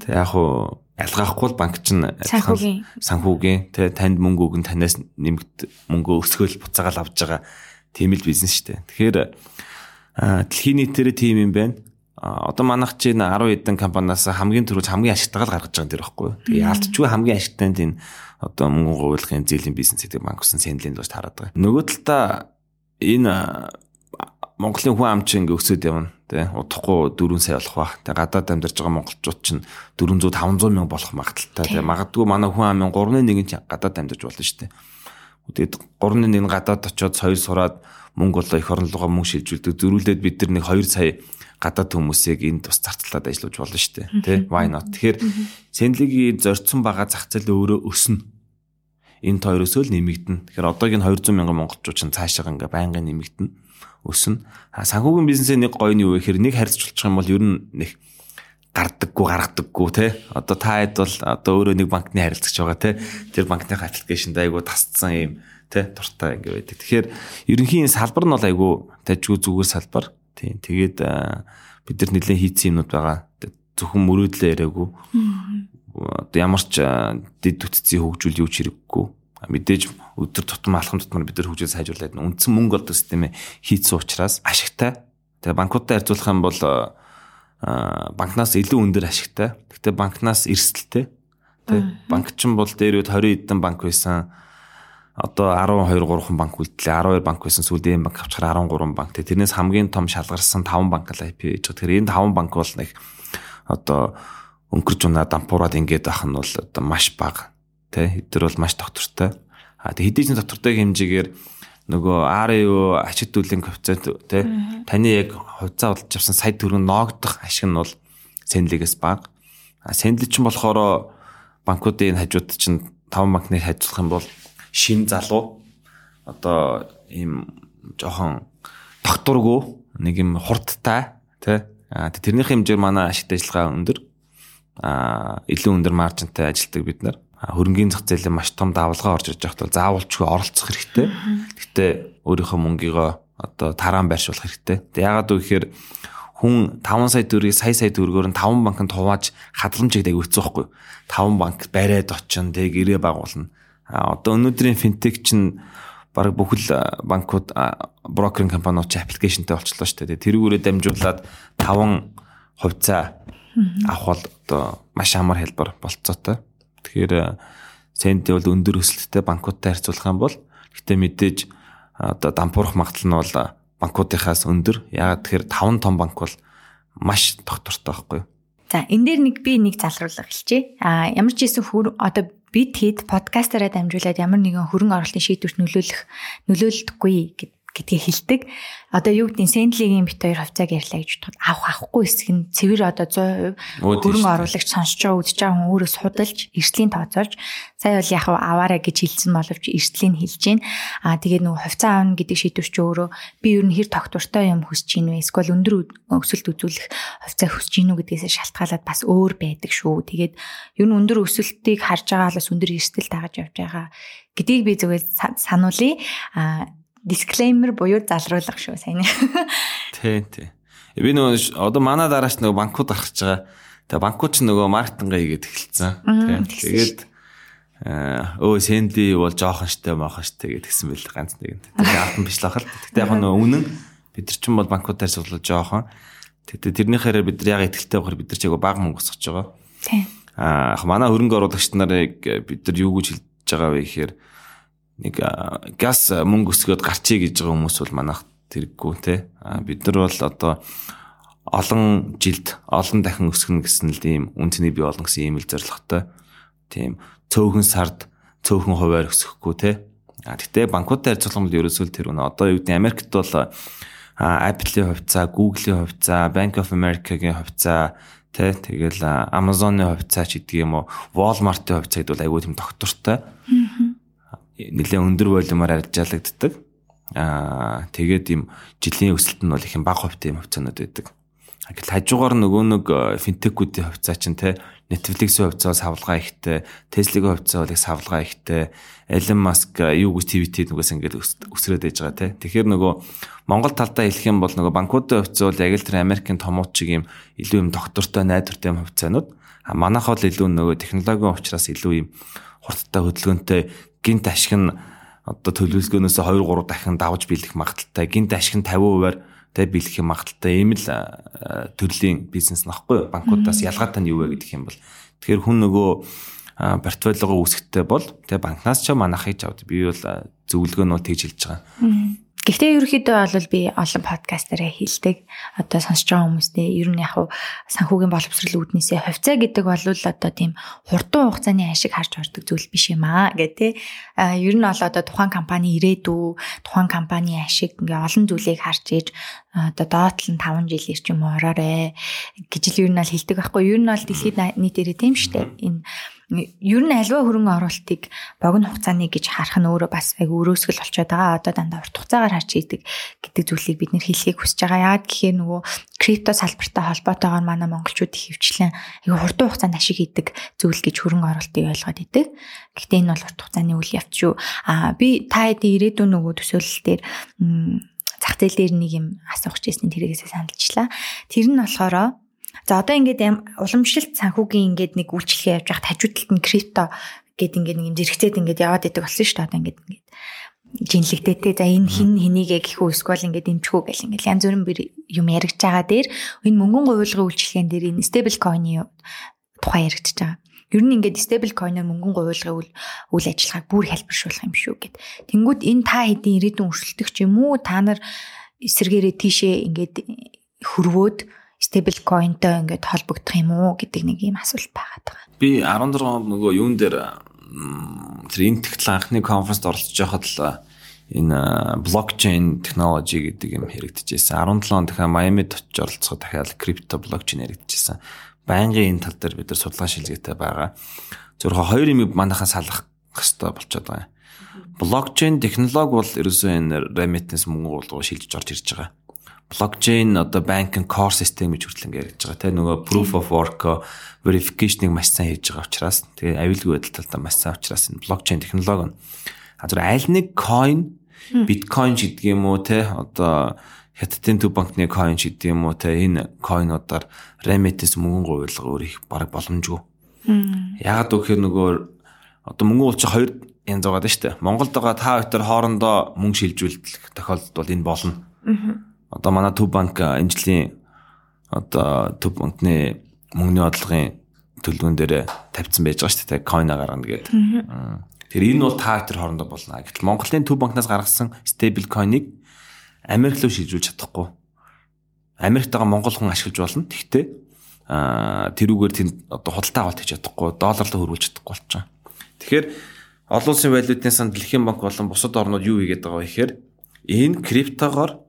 Тэ яг хуу ялгаахгүй л банк чинь
санхүүгийн
санхүүгийн тэ танд мөнгө өгөн танаас нэмэгд мөнгө өсгөл буцаагаал авж байгаа тийм л бизнес шүү дээ. Тэгэхээр дэлхийн нийтээр тийм юм байна. Одоо манайх чинь 10 хэдэн компаниас хамгийн түрүүч хамгийн ашигтайгаар гаргаж байгаа юм дээр байхгүй. Тэгээ яалтчгүй хамгийн ашигтай энэ одоо мөнгө гуйлахын зээлийн бизнес гэдэг банк усан сэнлийн дууш тараад байгаа. Нөгөө талдаа энэ Монголын хүн ам чинь ингээ өсөд явна тий удахгүй 4 сая болох ба. Тэгээ гадаад амьдарч байгаа монголчууд чинь 400 500 мянга болох магадaltaй. Тэгээ магадгүй манай хүн амын 3.1 чинь гадаад амьдарч болно шүү дээ. Тэгээд 3.1 гадаад очиод соёл сураад мөнгө болоо их орон руугаа мөнгө шилжүүлдэг. Зөрүүлээд бид нар нэг 2 сая гадаад хүмүүсийг энд бас зарцлаад ажиллаж болно шүү дээ. Тэ? Why not? Тэгэхээр Сэнлигийн зорьсон байгаа зах зээл өөрөө өснө. Энэ хоёросөө л нэмэгдэнэ. Тэгэхээр одоогийн 200 мянган монголчууд чинь цаашаа ингээ байнгын нэмэгдэнэ өснө. Санхүүгийн бизнесээ нэг гоё нь юу вэ гэхээр нэг харьцуулчих юм бол ер нь нэг гардаггүй гаргадаггүй те одоо та хэд бол одоо өөрөө нэг банкны харилцагч байгаа те тэр банкны аппликейшнд айгу тасцсан юм те дуртай ингээ байдаг. Тэгэхээр ерөнхийн салбар нь бол айгу тажгүй зүгээр салбар. Тийм тэгээд бид нар нэлээд хийцэн юмнууд байгаа. Зөвхөн мөрөөдлөө яриаггүй. Одоо ямар ч дэд үтцийн хөгжүүл юу ч хэрэггүй мэдээж өдөр тутам алхам тутмаар бид нар хөгжил сайжруулад үндсэн мөнгө олдог системээ хийцсэн учраас ашигтай. Тэгээ банкудтай харьцуулах юм бол банкнаас илүү өндөр ашигтай. Гэхдээ банкнаас эрсдэлтэй. Тэ банк ч бол дээр үед 20 эдэн банк байсан. Одоо 12 3хан банк үлдлээ. 12 банк байсан сүүлд ийм банк авчихаар 13 банк. Тэрнээс хамгийн том шалгарсан 5 банк л IP гэж. Тэгэхээр энэ 5 банк бол нэг одоо өнгөрч унаа дампуураад ингээд байх нь бол одоо маш бага Тэ эдгээр бол маш доктортой. А тэг хэдийчний доктортой хэмжээгээр нөгөө RU ачид дүүлийн коэффициент тэ таны яг хувьцаа олж авсан сая төгрөг ноогдох ашиг нь бол сэнлигээс бага. А сэнлэг чинь болохоор банкуудын хажууд чинь таван банкны хажуулах юм бол шин залуу. Одоо ийм жоохон докторгүй нэг юм хурдтай тий тэрнийх хэмжээр манай ашигт ажиллагаа өндөр. А илүү өндөр маржинтай ажилтдаг бид нар хөрөнгөний зах зээлийн маш том давалгаа орж иж байхад заавалчгүй оролцох хэрэгтэй. Гэхдээ өөрийнхөө мөнгийгөө одоо тараан байршуулах хэрэгтэй. Яагаад вэ гэхээр хүн 5 сая төгрөгийг сая сая төгрөгөөр нь 5 банкнд хувааж хадгаламжийг дэг өгцөө байхгүй. 5 банк бариад очин тэг гэрээ байгуулна. А одоо өнөөдрийн финтек чинь баг бүхэл банкуд брокеринг компаниуд чи аппликейшнтэй болчихлоо шүү дээ. Тэрүүгээрээ дамжуулаад 5 хувьцаа авах бол одоо маш амар хэлбэр болцоотой. Тэгэхээр сэнди бол өндөр өсөлттэй банкудтай харьцуулах юм бол гэтээ мэдээж одоо дампуурах магадлал нь бол банкуудынхаас өндөр. Яагаад тэгэхээр 5 том банк бол маш тогтвортой байхгүй юу?
За энэ дээр нэг би нэг залруулга хэлчихье. А ямар ч ийсэн хүр одоо бид хэд подкастаараа дамжуулаад ямар нэгэн хөрөнгө оруулалтын шийдвэрт нөлөөлөх нөлөөлдөггүй гэдгийг хэлдэг. Одоо юу гэдгийг Сендлигийн бит хоёр хувьцааг ярьлаа гэж бодоход авах авахгүй хэсэг нь цэвэр одоо 100% хөрөнгө оруулагч сонсож байгаа үдж байгаа хүн өөрөө судалж, эрсдлийн тооцоолж сая бол яг аваарэ гэж хэлсэн боловч эрсдлийн хэлж гин. Аа тэгээд нөгөө хувьцаа аавна гэдэг шийдвэр чи өөрөө би ер нь хэр тогтвортой юм хүсэж гин вэ? Эсвэл өндөр өсөлт үзүүлэх хувьцаа хүсэж гин үү гэдгээс шалтгаалаад бас өөр байдаг шүү. Тэгээд ер нь өндөр өсөлтийг харж байгаа бас өндөр эрсдэл дагаж явж байгаа гэдгийг би зүгээр сануулъя. Аа дисклеймер буюу залруулга шүү сайн.
Тий, тий. Би нөгөө одоо манай дараач нөгөө банкуд гарч байгаа. Тэгээ банкуд ч нөгөө маркетингаа хийгээд эхэлсэн. Тэгээд өө сэнди бол жоохон штэ мохон штэ гэдгсэн байл ганц нэг. Тэгээ алтан биш л ахал. Гэтэ яг нөгөө үнэн бид нар ч юм бол банкудаар судлаж жоохон. Тэгээ тэрнийхээр бид нар яг ихтэй байхаар бид нар ч яг баг мөнгө өсгөж байгаа.
Тийм.
Аа манай хөрөнгө оруулагч нарыг бид нар юу гэж хэлж байгаа вэ гэхээр нэг газ мөнгө өсгөөд гарчий гэж байгаа хүмүүс бол манайх тэрэггүй те. Бид нар бол одоо олон жилд олон дахин өсгөнө гэсэн л ийм үнцний бий олон гэсэн ийм л зорилготой. Тийм цөөхөн сард цөөхөн хуваар өсөхгүй те. А гэтээ банкуудтай харьцуулах бол ерөөсөө тэр үнэ. Одоо юу гэдэг Америкт бол Apple-ийн хувьцаа, Google-ийн хувьцаа, Bank of America-гийн хувьцаа тэ тэгэл Amazon-ы хувьцаа ч гэдэг юм уу Walmart-ийн хувьцаа гэдэг бол айгүй тийм доктортой. Аа нэлээд өндөр волюмаар арилжаалагддаг. Аа тэгээд ийм жилийн өсөлт нь бол их бага хувьтай юм хувьцаанууд байдаг. Гэтэл хажуугаар нөгөө нэг финтекүүдийн хувьцаа чинь те Netflix-ийн хувьцаа савлгаа ихтэй, Tesla-гийн хувьцаа бол их савлгаа ихтэй, Elon Musk юу гэж TVT нүгээс ингээд өсрөөд ээж байгаа те. Тэгэхээр нөгөө Монгол талдаа хэлэх юм бол нөгөө банкуудын хувьцаа бол яг л тэр Америкийн томууд шиг юм илүү юм доктортой, найдвартай юм хувьцаанууд. А манайх бол илүү нөгөө технологийн учраас илүү юм хурдтай хөдөлгөөнтэй гинт ашиг нь одоо төлөвлөгөөнөөс 2 3 дахин давж биелэх магадaltaй. Гинт ашиг нь 50%-аар тэ биелэх юм магадaltaй. Ийм л төрлийн бизнес нөхгүй банкудаас ялгаатай нь юу вэ гэдэг юм бол. Тэгэхээр хүн нөгөө портфолиогоо үүсгэхдээ бол тэ банкнаас ч манахыг ч авд би бол зөвлөгөө нь бол тэгж хэлж байгаа.
Гэхдээ ерөөхдөө бол би олон подкастаараа хэлдэг. Одоо сонсож байгаа хүмүүстээ ер нь яг санхүүгийн боловсрол үүднээсээ хувьцаа гэдэг бол одоо тийм хурдан хугацааны ашиг харж ордог зүйл биш юм аа. А ер нь бол одоо тухайн компани ирээдүй, тухайн компани ашиг ингээ олон зүйлийг харж ээж одоо доотлон 5 жилээр ч юм уу ороорой гэж л ер нь бол хэлдэг байхгүй. Ер нь бол дэлхийд нийтээрээ тийм штэ. Энэ ер нь альва хөрөнгө оруулалтыг богино хугацааны гэж харах нь өөрөө бас яг өрөөсгөл болчиход байгаа. Одоо дандаа урт хугацаагаар харж идэг гэдэг зүйлийг бид нэр хэлхийг хүсэж байгаа. Яг гэхээр нөгөө крипто салбартай холбоотойгоор манай монголчууд их хвчлэн айгу хурдан хугацаанд ашиг хийдэг зүйл гэж хөрөнгө оруулалтыг ойлгоод идэг. Гэхдээ энэ бол урт хугацааны үйл явц шүү. Аа би та хэдийн ирээдүйн нөгөө төсөөлөл дээр зах зээл дээр нэг юм асуух гэжсэн тэрэгээс саналчлаа. Тэр нь болохоор За одоо ингээд уламжлалт санхүүгийн ингээд нэг үйлчлэгээ явж байхад хажуу талд нь крипто гэдэг ингээд нэг юм зэрэгцээд ингээд яваад идэг болсон шүү дээ. Одоо ингээд ингээд жинлэгдээтэй за энэ хин хэнийгээ гэхүү эсвэл ингээд эмчхүү гэл ингээд янз бүрэн юм яригдж байгаа дээр энэ мөнгөн гуйлгын үйлчлэгээн дээр энэ стейбл койны тухай яригдж байгаа. Ер нь ингээд стейбл койноор мөнгөн гуйлгын үйл үйл ажиллагааг бүр хэлбэршүүлэх юм шүү гэд. Тэнгүүд энэ та хэдийн ирээдүйн өршөлтөх ч юм уу та нар эсэргээрээ тийшээ ингээд хөрвөөд coinтой ингээд холбогдох юм уу гэдэг нэг ийм асуулт байгаад байгаа.
Би 16 он нөгөө юун дээр тэр технологи анхны конференцд оролцож байхад л энэ блокчейн технологи гэдэг юм хэрэгдэжсэн. 17 он дахиад Майамид очиж оролцоход дахиад крипто блокчейн хэрэгдэжсэн. Байнгын энэ тал дээр бид нар судалгаа шилгээтэй байгаа. Зөвхөн хоёр юм манайхан салах хэвээр болчиход байгаа. Блокчейн технологи бол ерөөсөө энэ remittance мөнгө болгоо шилжиж орж ирж байгаа блокчейн одоо банкинг core system гэж хүртэл ингээд ярьж байгаа. Тийм нөгөө proof of work verification-ыг маш сайн хийж байгаа учраас тэгээ аюулгүй байдал талдаа маш сайн учраас энэ блокчейн технологи нь. А зөв аль нэг coin биткойн гэдэг юм уу те одоо хятадын төв банкны coin гэдэг юм уу те энэ coinудаар remittance мөнгөн гуйлга өөр их баг боломжгүй. Яагаад гэхээр нөгөө одоо мөнгөн уулч хоёр янз байгаа шүү дээ. Монголд байгаа та хоёр хоорондоо мөнгө шилжүүлэх тохиолдолд бол энэ болно одоо манай төв банк энэ жилийн одоо төв банкны мөнгөний бодлогын төлөвөн дээр тавьсан байж байгаа шүү дээ койна гаргана гэдэг. Тэр энэ бол та хоёр хоорондоо болно. Гэтэл Монголын төв банкнаас гаргасан стейбл койныг Америк руу шилжүүлж чадахгүй. Америкт байгаа монгол хүн ашиглаж болно. Тэгтээ аа тэрүүгээр тэнд одоо худалдаа авалт хийж чадахгүй, долларлоо хөрвүүлж чадахгүй болчихоо. Тэгэхээр олон улсын валютын сан дэлхийн банк болон бусад орнууд юу хийгээд байгаа вэ гэхээр энэ криптогоор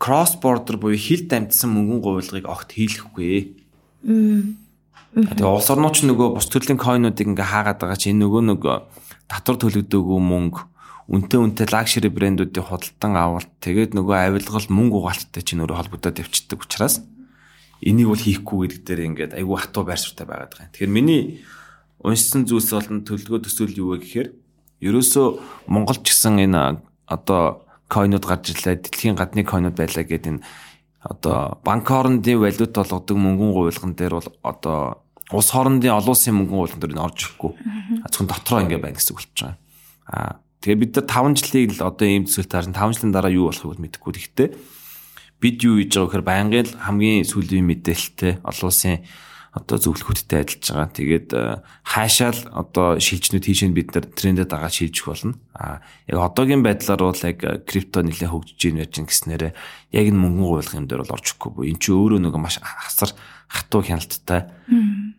кросс бордер буюу хил дамжсан мөнгөн гуйлгыг огт хийлэхгүй. Тэгээ улс орнууч нөгөө бус төрлийн койнуудыг ингээ хаагаад байгаа чинь нөгөө нэг татвар төлөгдөөгүй мөнгө үнтэй үнтэй лакшери брэндүүдийн худалдан авалт тэгээд нөгөө авилгал мөнгө угаалттай чинь өөрөө холбогдоод явчихдаг учраас энийг бол хийхгүй гэдэг дээр ингээд айгүй хатуу байр суртаа байгаад байгаа. Тэгэхээр миний уншсан зүйлс болон төлөвлөгөө төсөөл юу вэ гэхээр ерөөсөө Монголч гэсэн энэ одоо койнууд гарч ирлээ. Дэлхийн гадны койнууд байлаа гэдэг энэ одоо банк хоорондын валют болгодог мөнгөн гуйлган дээр бол одоо улс хоорондын олон улсын мөнгөн гуйлган дээр нь орж ирэхгүй. Зөвхөн дотроо ингэ байна гэсэн үг болж байгаа. Аа тэгээ бид нар 5 жилийг л одоо ийм төсөлт харсан 5 жилийн дараа юу болохыг мэдэхгүй. Гэхдээ бид юу хийж байгаа гэхээр байнгын хамгийн сүүлийн мэдээлэлтэй олон улсын одоо зөвлөхөдтэй ажиллаж байгаа. Тэгээд э, хаашаал одоо шилжнүүд тийш нь бид нар трендэд дагаад шилжих болно. А яг одоогийн байдлаар бол яг э, крипто нэлээд хөгжиж ийн яаж гиснээрээ яг энэ мөнгөн гуйлах юм дээр бол орж ихгүй бо. Энд чи өөрөө нэг маш хасар хатуу хяналттай.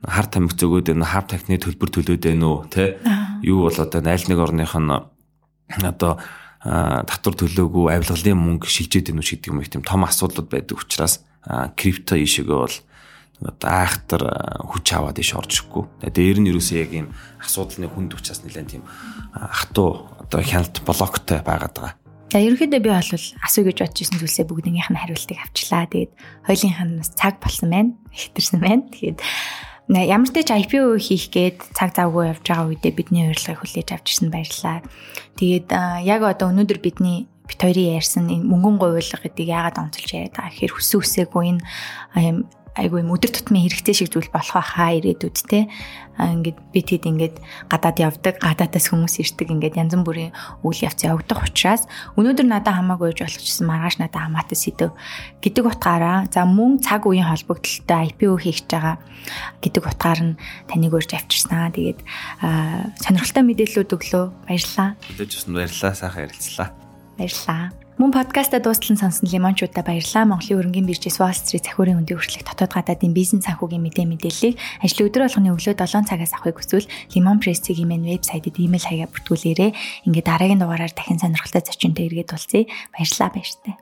Хар тамхи зөгөөд байна, хар тахны төлбөр төлөөд байна уу, тэ? Юу бол одоо найл нэг орных нь одоо татвар төлөөгүй авилгалын мөнгө шилжээд байна уу гэдэг юм их тийм том асуудлууд байдаг учраас крипто ишэгээ бол айхтар хүч аваад иш орж ирэхгүй. Дээр нь юусэн яг ийм асуудалны хүнд учраас нэлээд тийм хатуу одоо хяналт блоктой байгаад байгаа.
За ерөнхийдөө би бол асуу гэж бодож исэн зүйлсээ бүгднийх нь хариултыг авчлаа. Тэгээд хоёулынх нь бас цаг болсон байна. Ихтэрсэн байна. Тэгээд ямар ч ч IPO хийх гээд цаг завгүй явж байгаа үедээ бидний урилгыг хүлээж авч ирсэн баярлалаа. Тэгээд яг одоо өнөөдөр бидний бит хоёрын ярьсан мөнгөн гуйлга гэдгийг яагаад онцолж яриад байгаа гэхээр хүссэн үсээгүй энэ айгүй юм өдөр тутмын хэрэгцээ шиг зүйл болох байхаа ирээдүйд те. Ингээд бид хэд ингээд гадаад явдаг гадаадаас хүмүүс ирдэг ингээд янз бүрийн үйл явц явагдах учраас өнөөдөр надад хамаагүй гэж болгочихсон маргааш надад хамаатай сэдв. Гэдэг утгаараа за мөн цаг үеийн холбогдлолтой IPO хийж байгаа. Гэдэг утгаар нь таныг урьж авчирснаа. Тэгээд сонирхолтой мэдээллүүд өглөө баярлалаа.
Мэдээж бас баярлалаа. Сайхан ярилцлаа.
Баярлалаа Мөн подкаста дуустал нь сонсон лимончуудаа баярлалаа. Монголын өрнгийн биржээс Wall Street захиурын хөндий хүрчлэх дотоод гадаадын бизнес санхүүгийн мэдээ мэдээллийг ажлын өдөр болгоны өглөө 7 цагаас авахыг хүсвэл Lemon Press-ийн имэн вебсайтэд имэйл хаягаар бүртгүүлээрэй. Ингээд дараагийн дугаараар дахин сонирхолтой зочинтой иргэд уулзъя. Баярлалаа баяртай.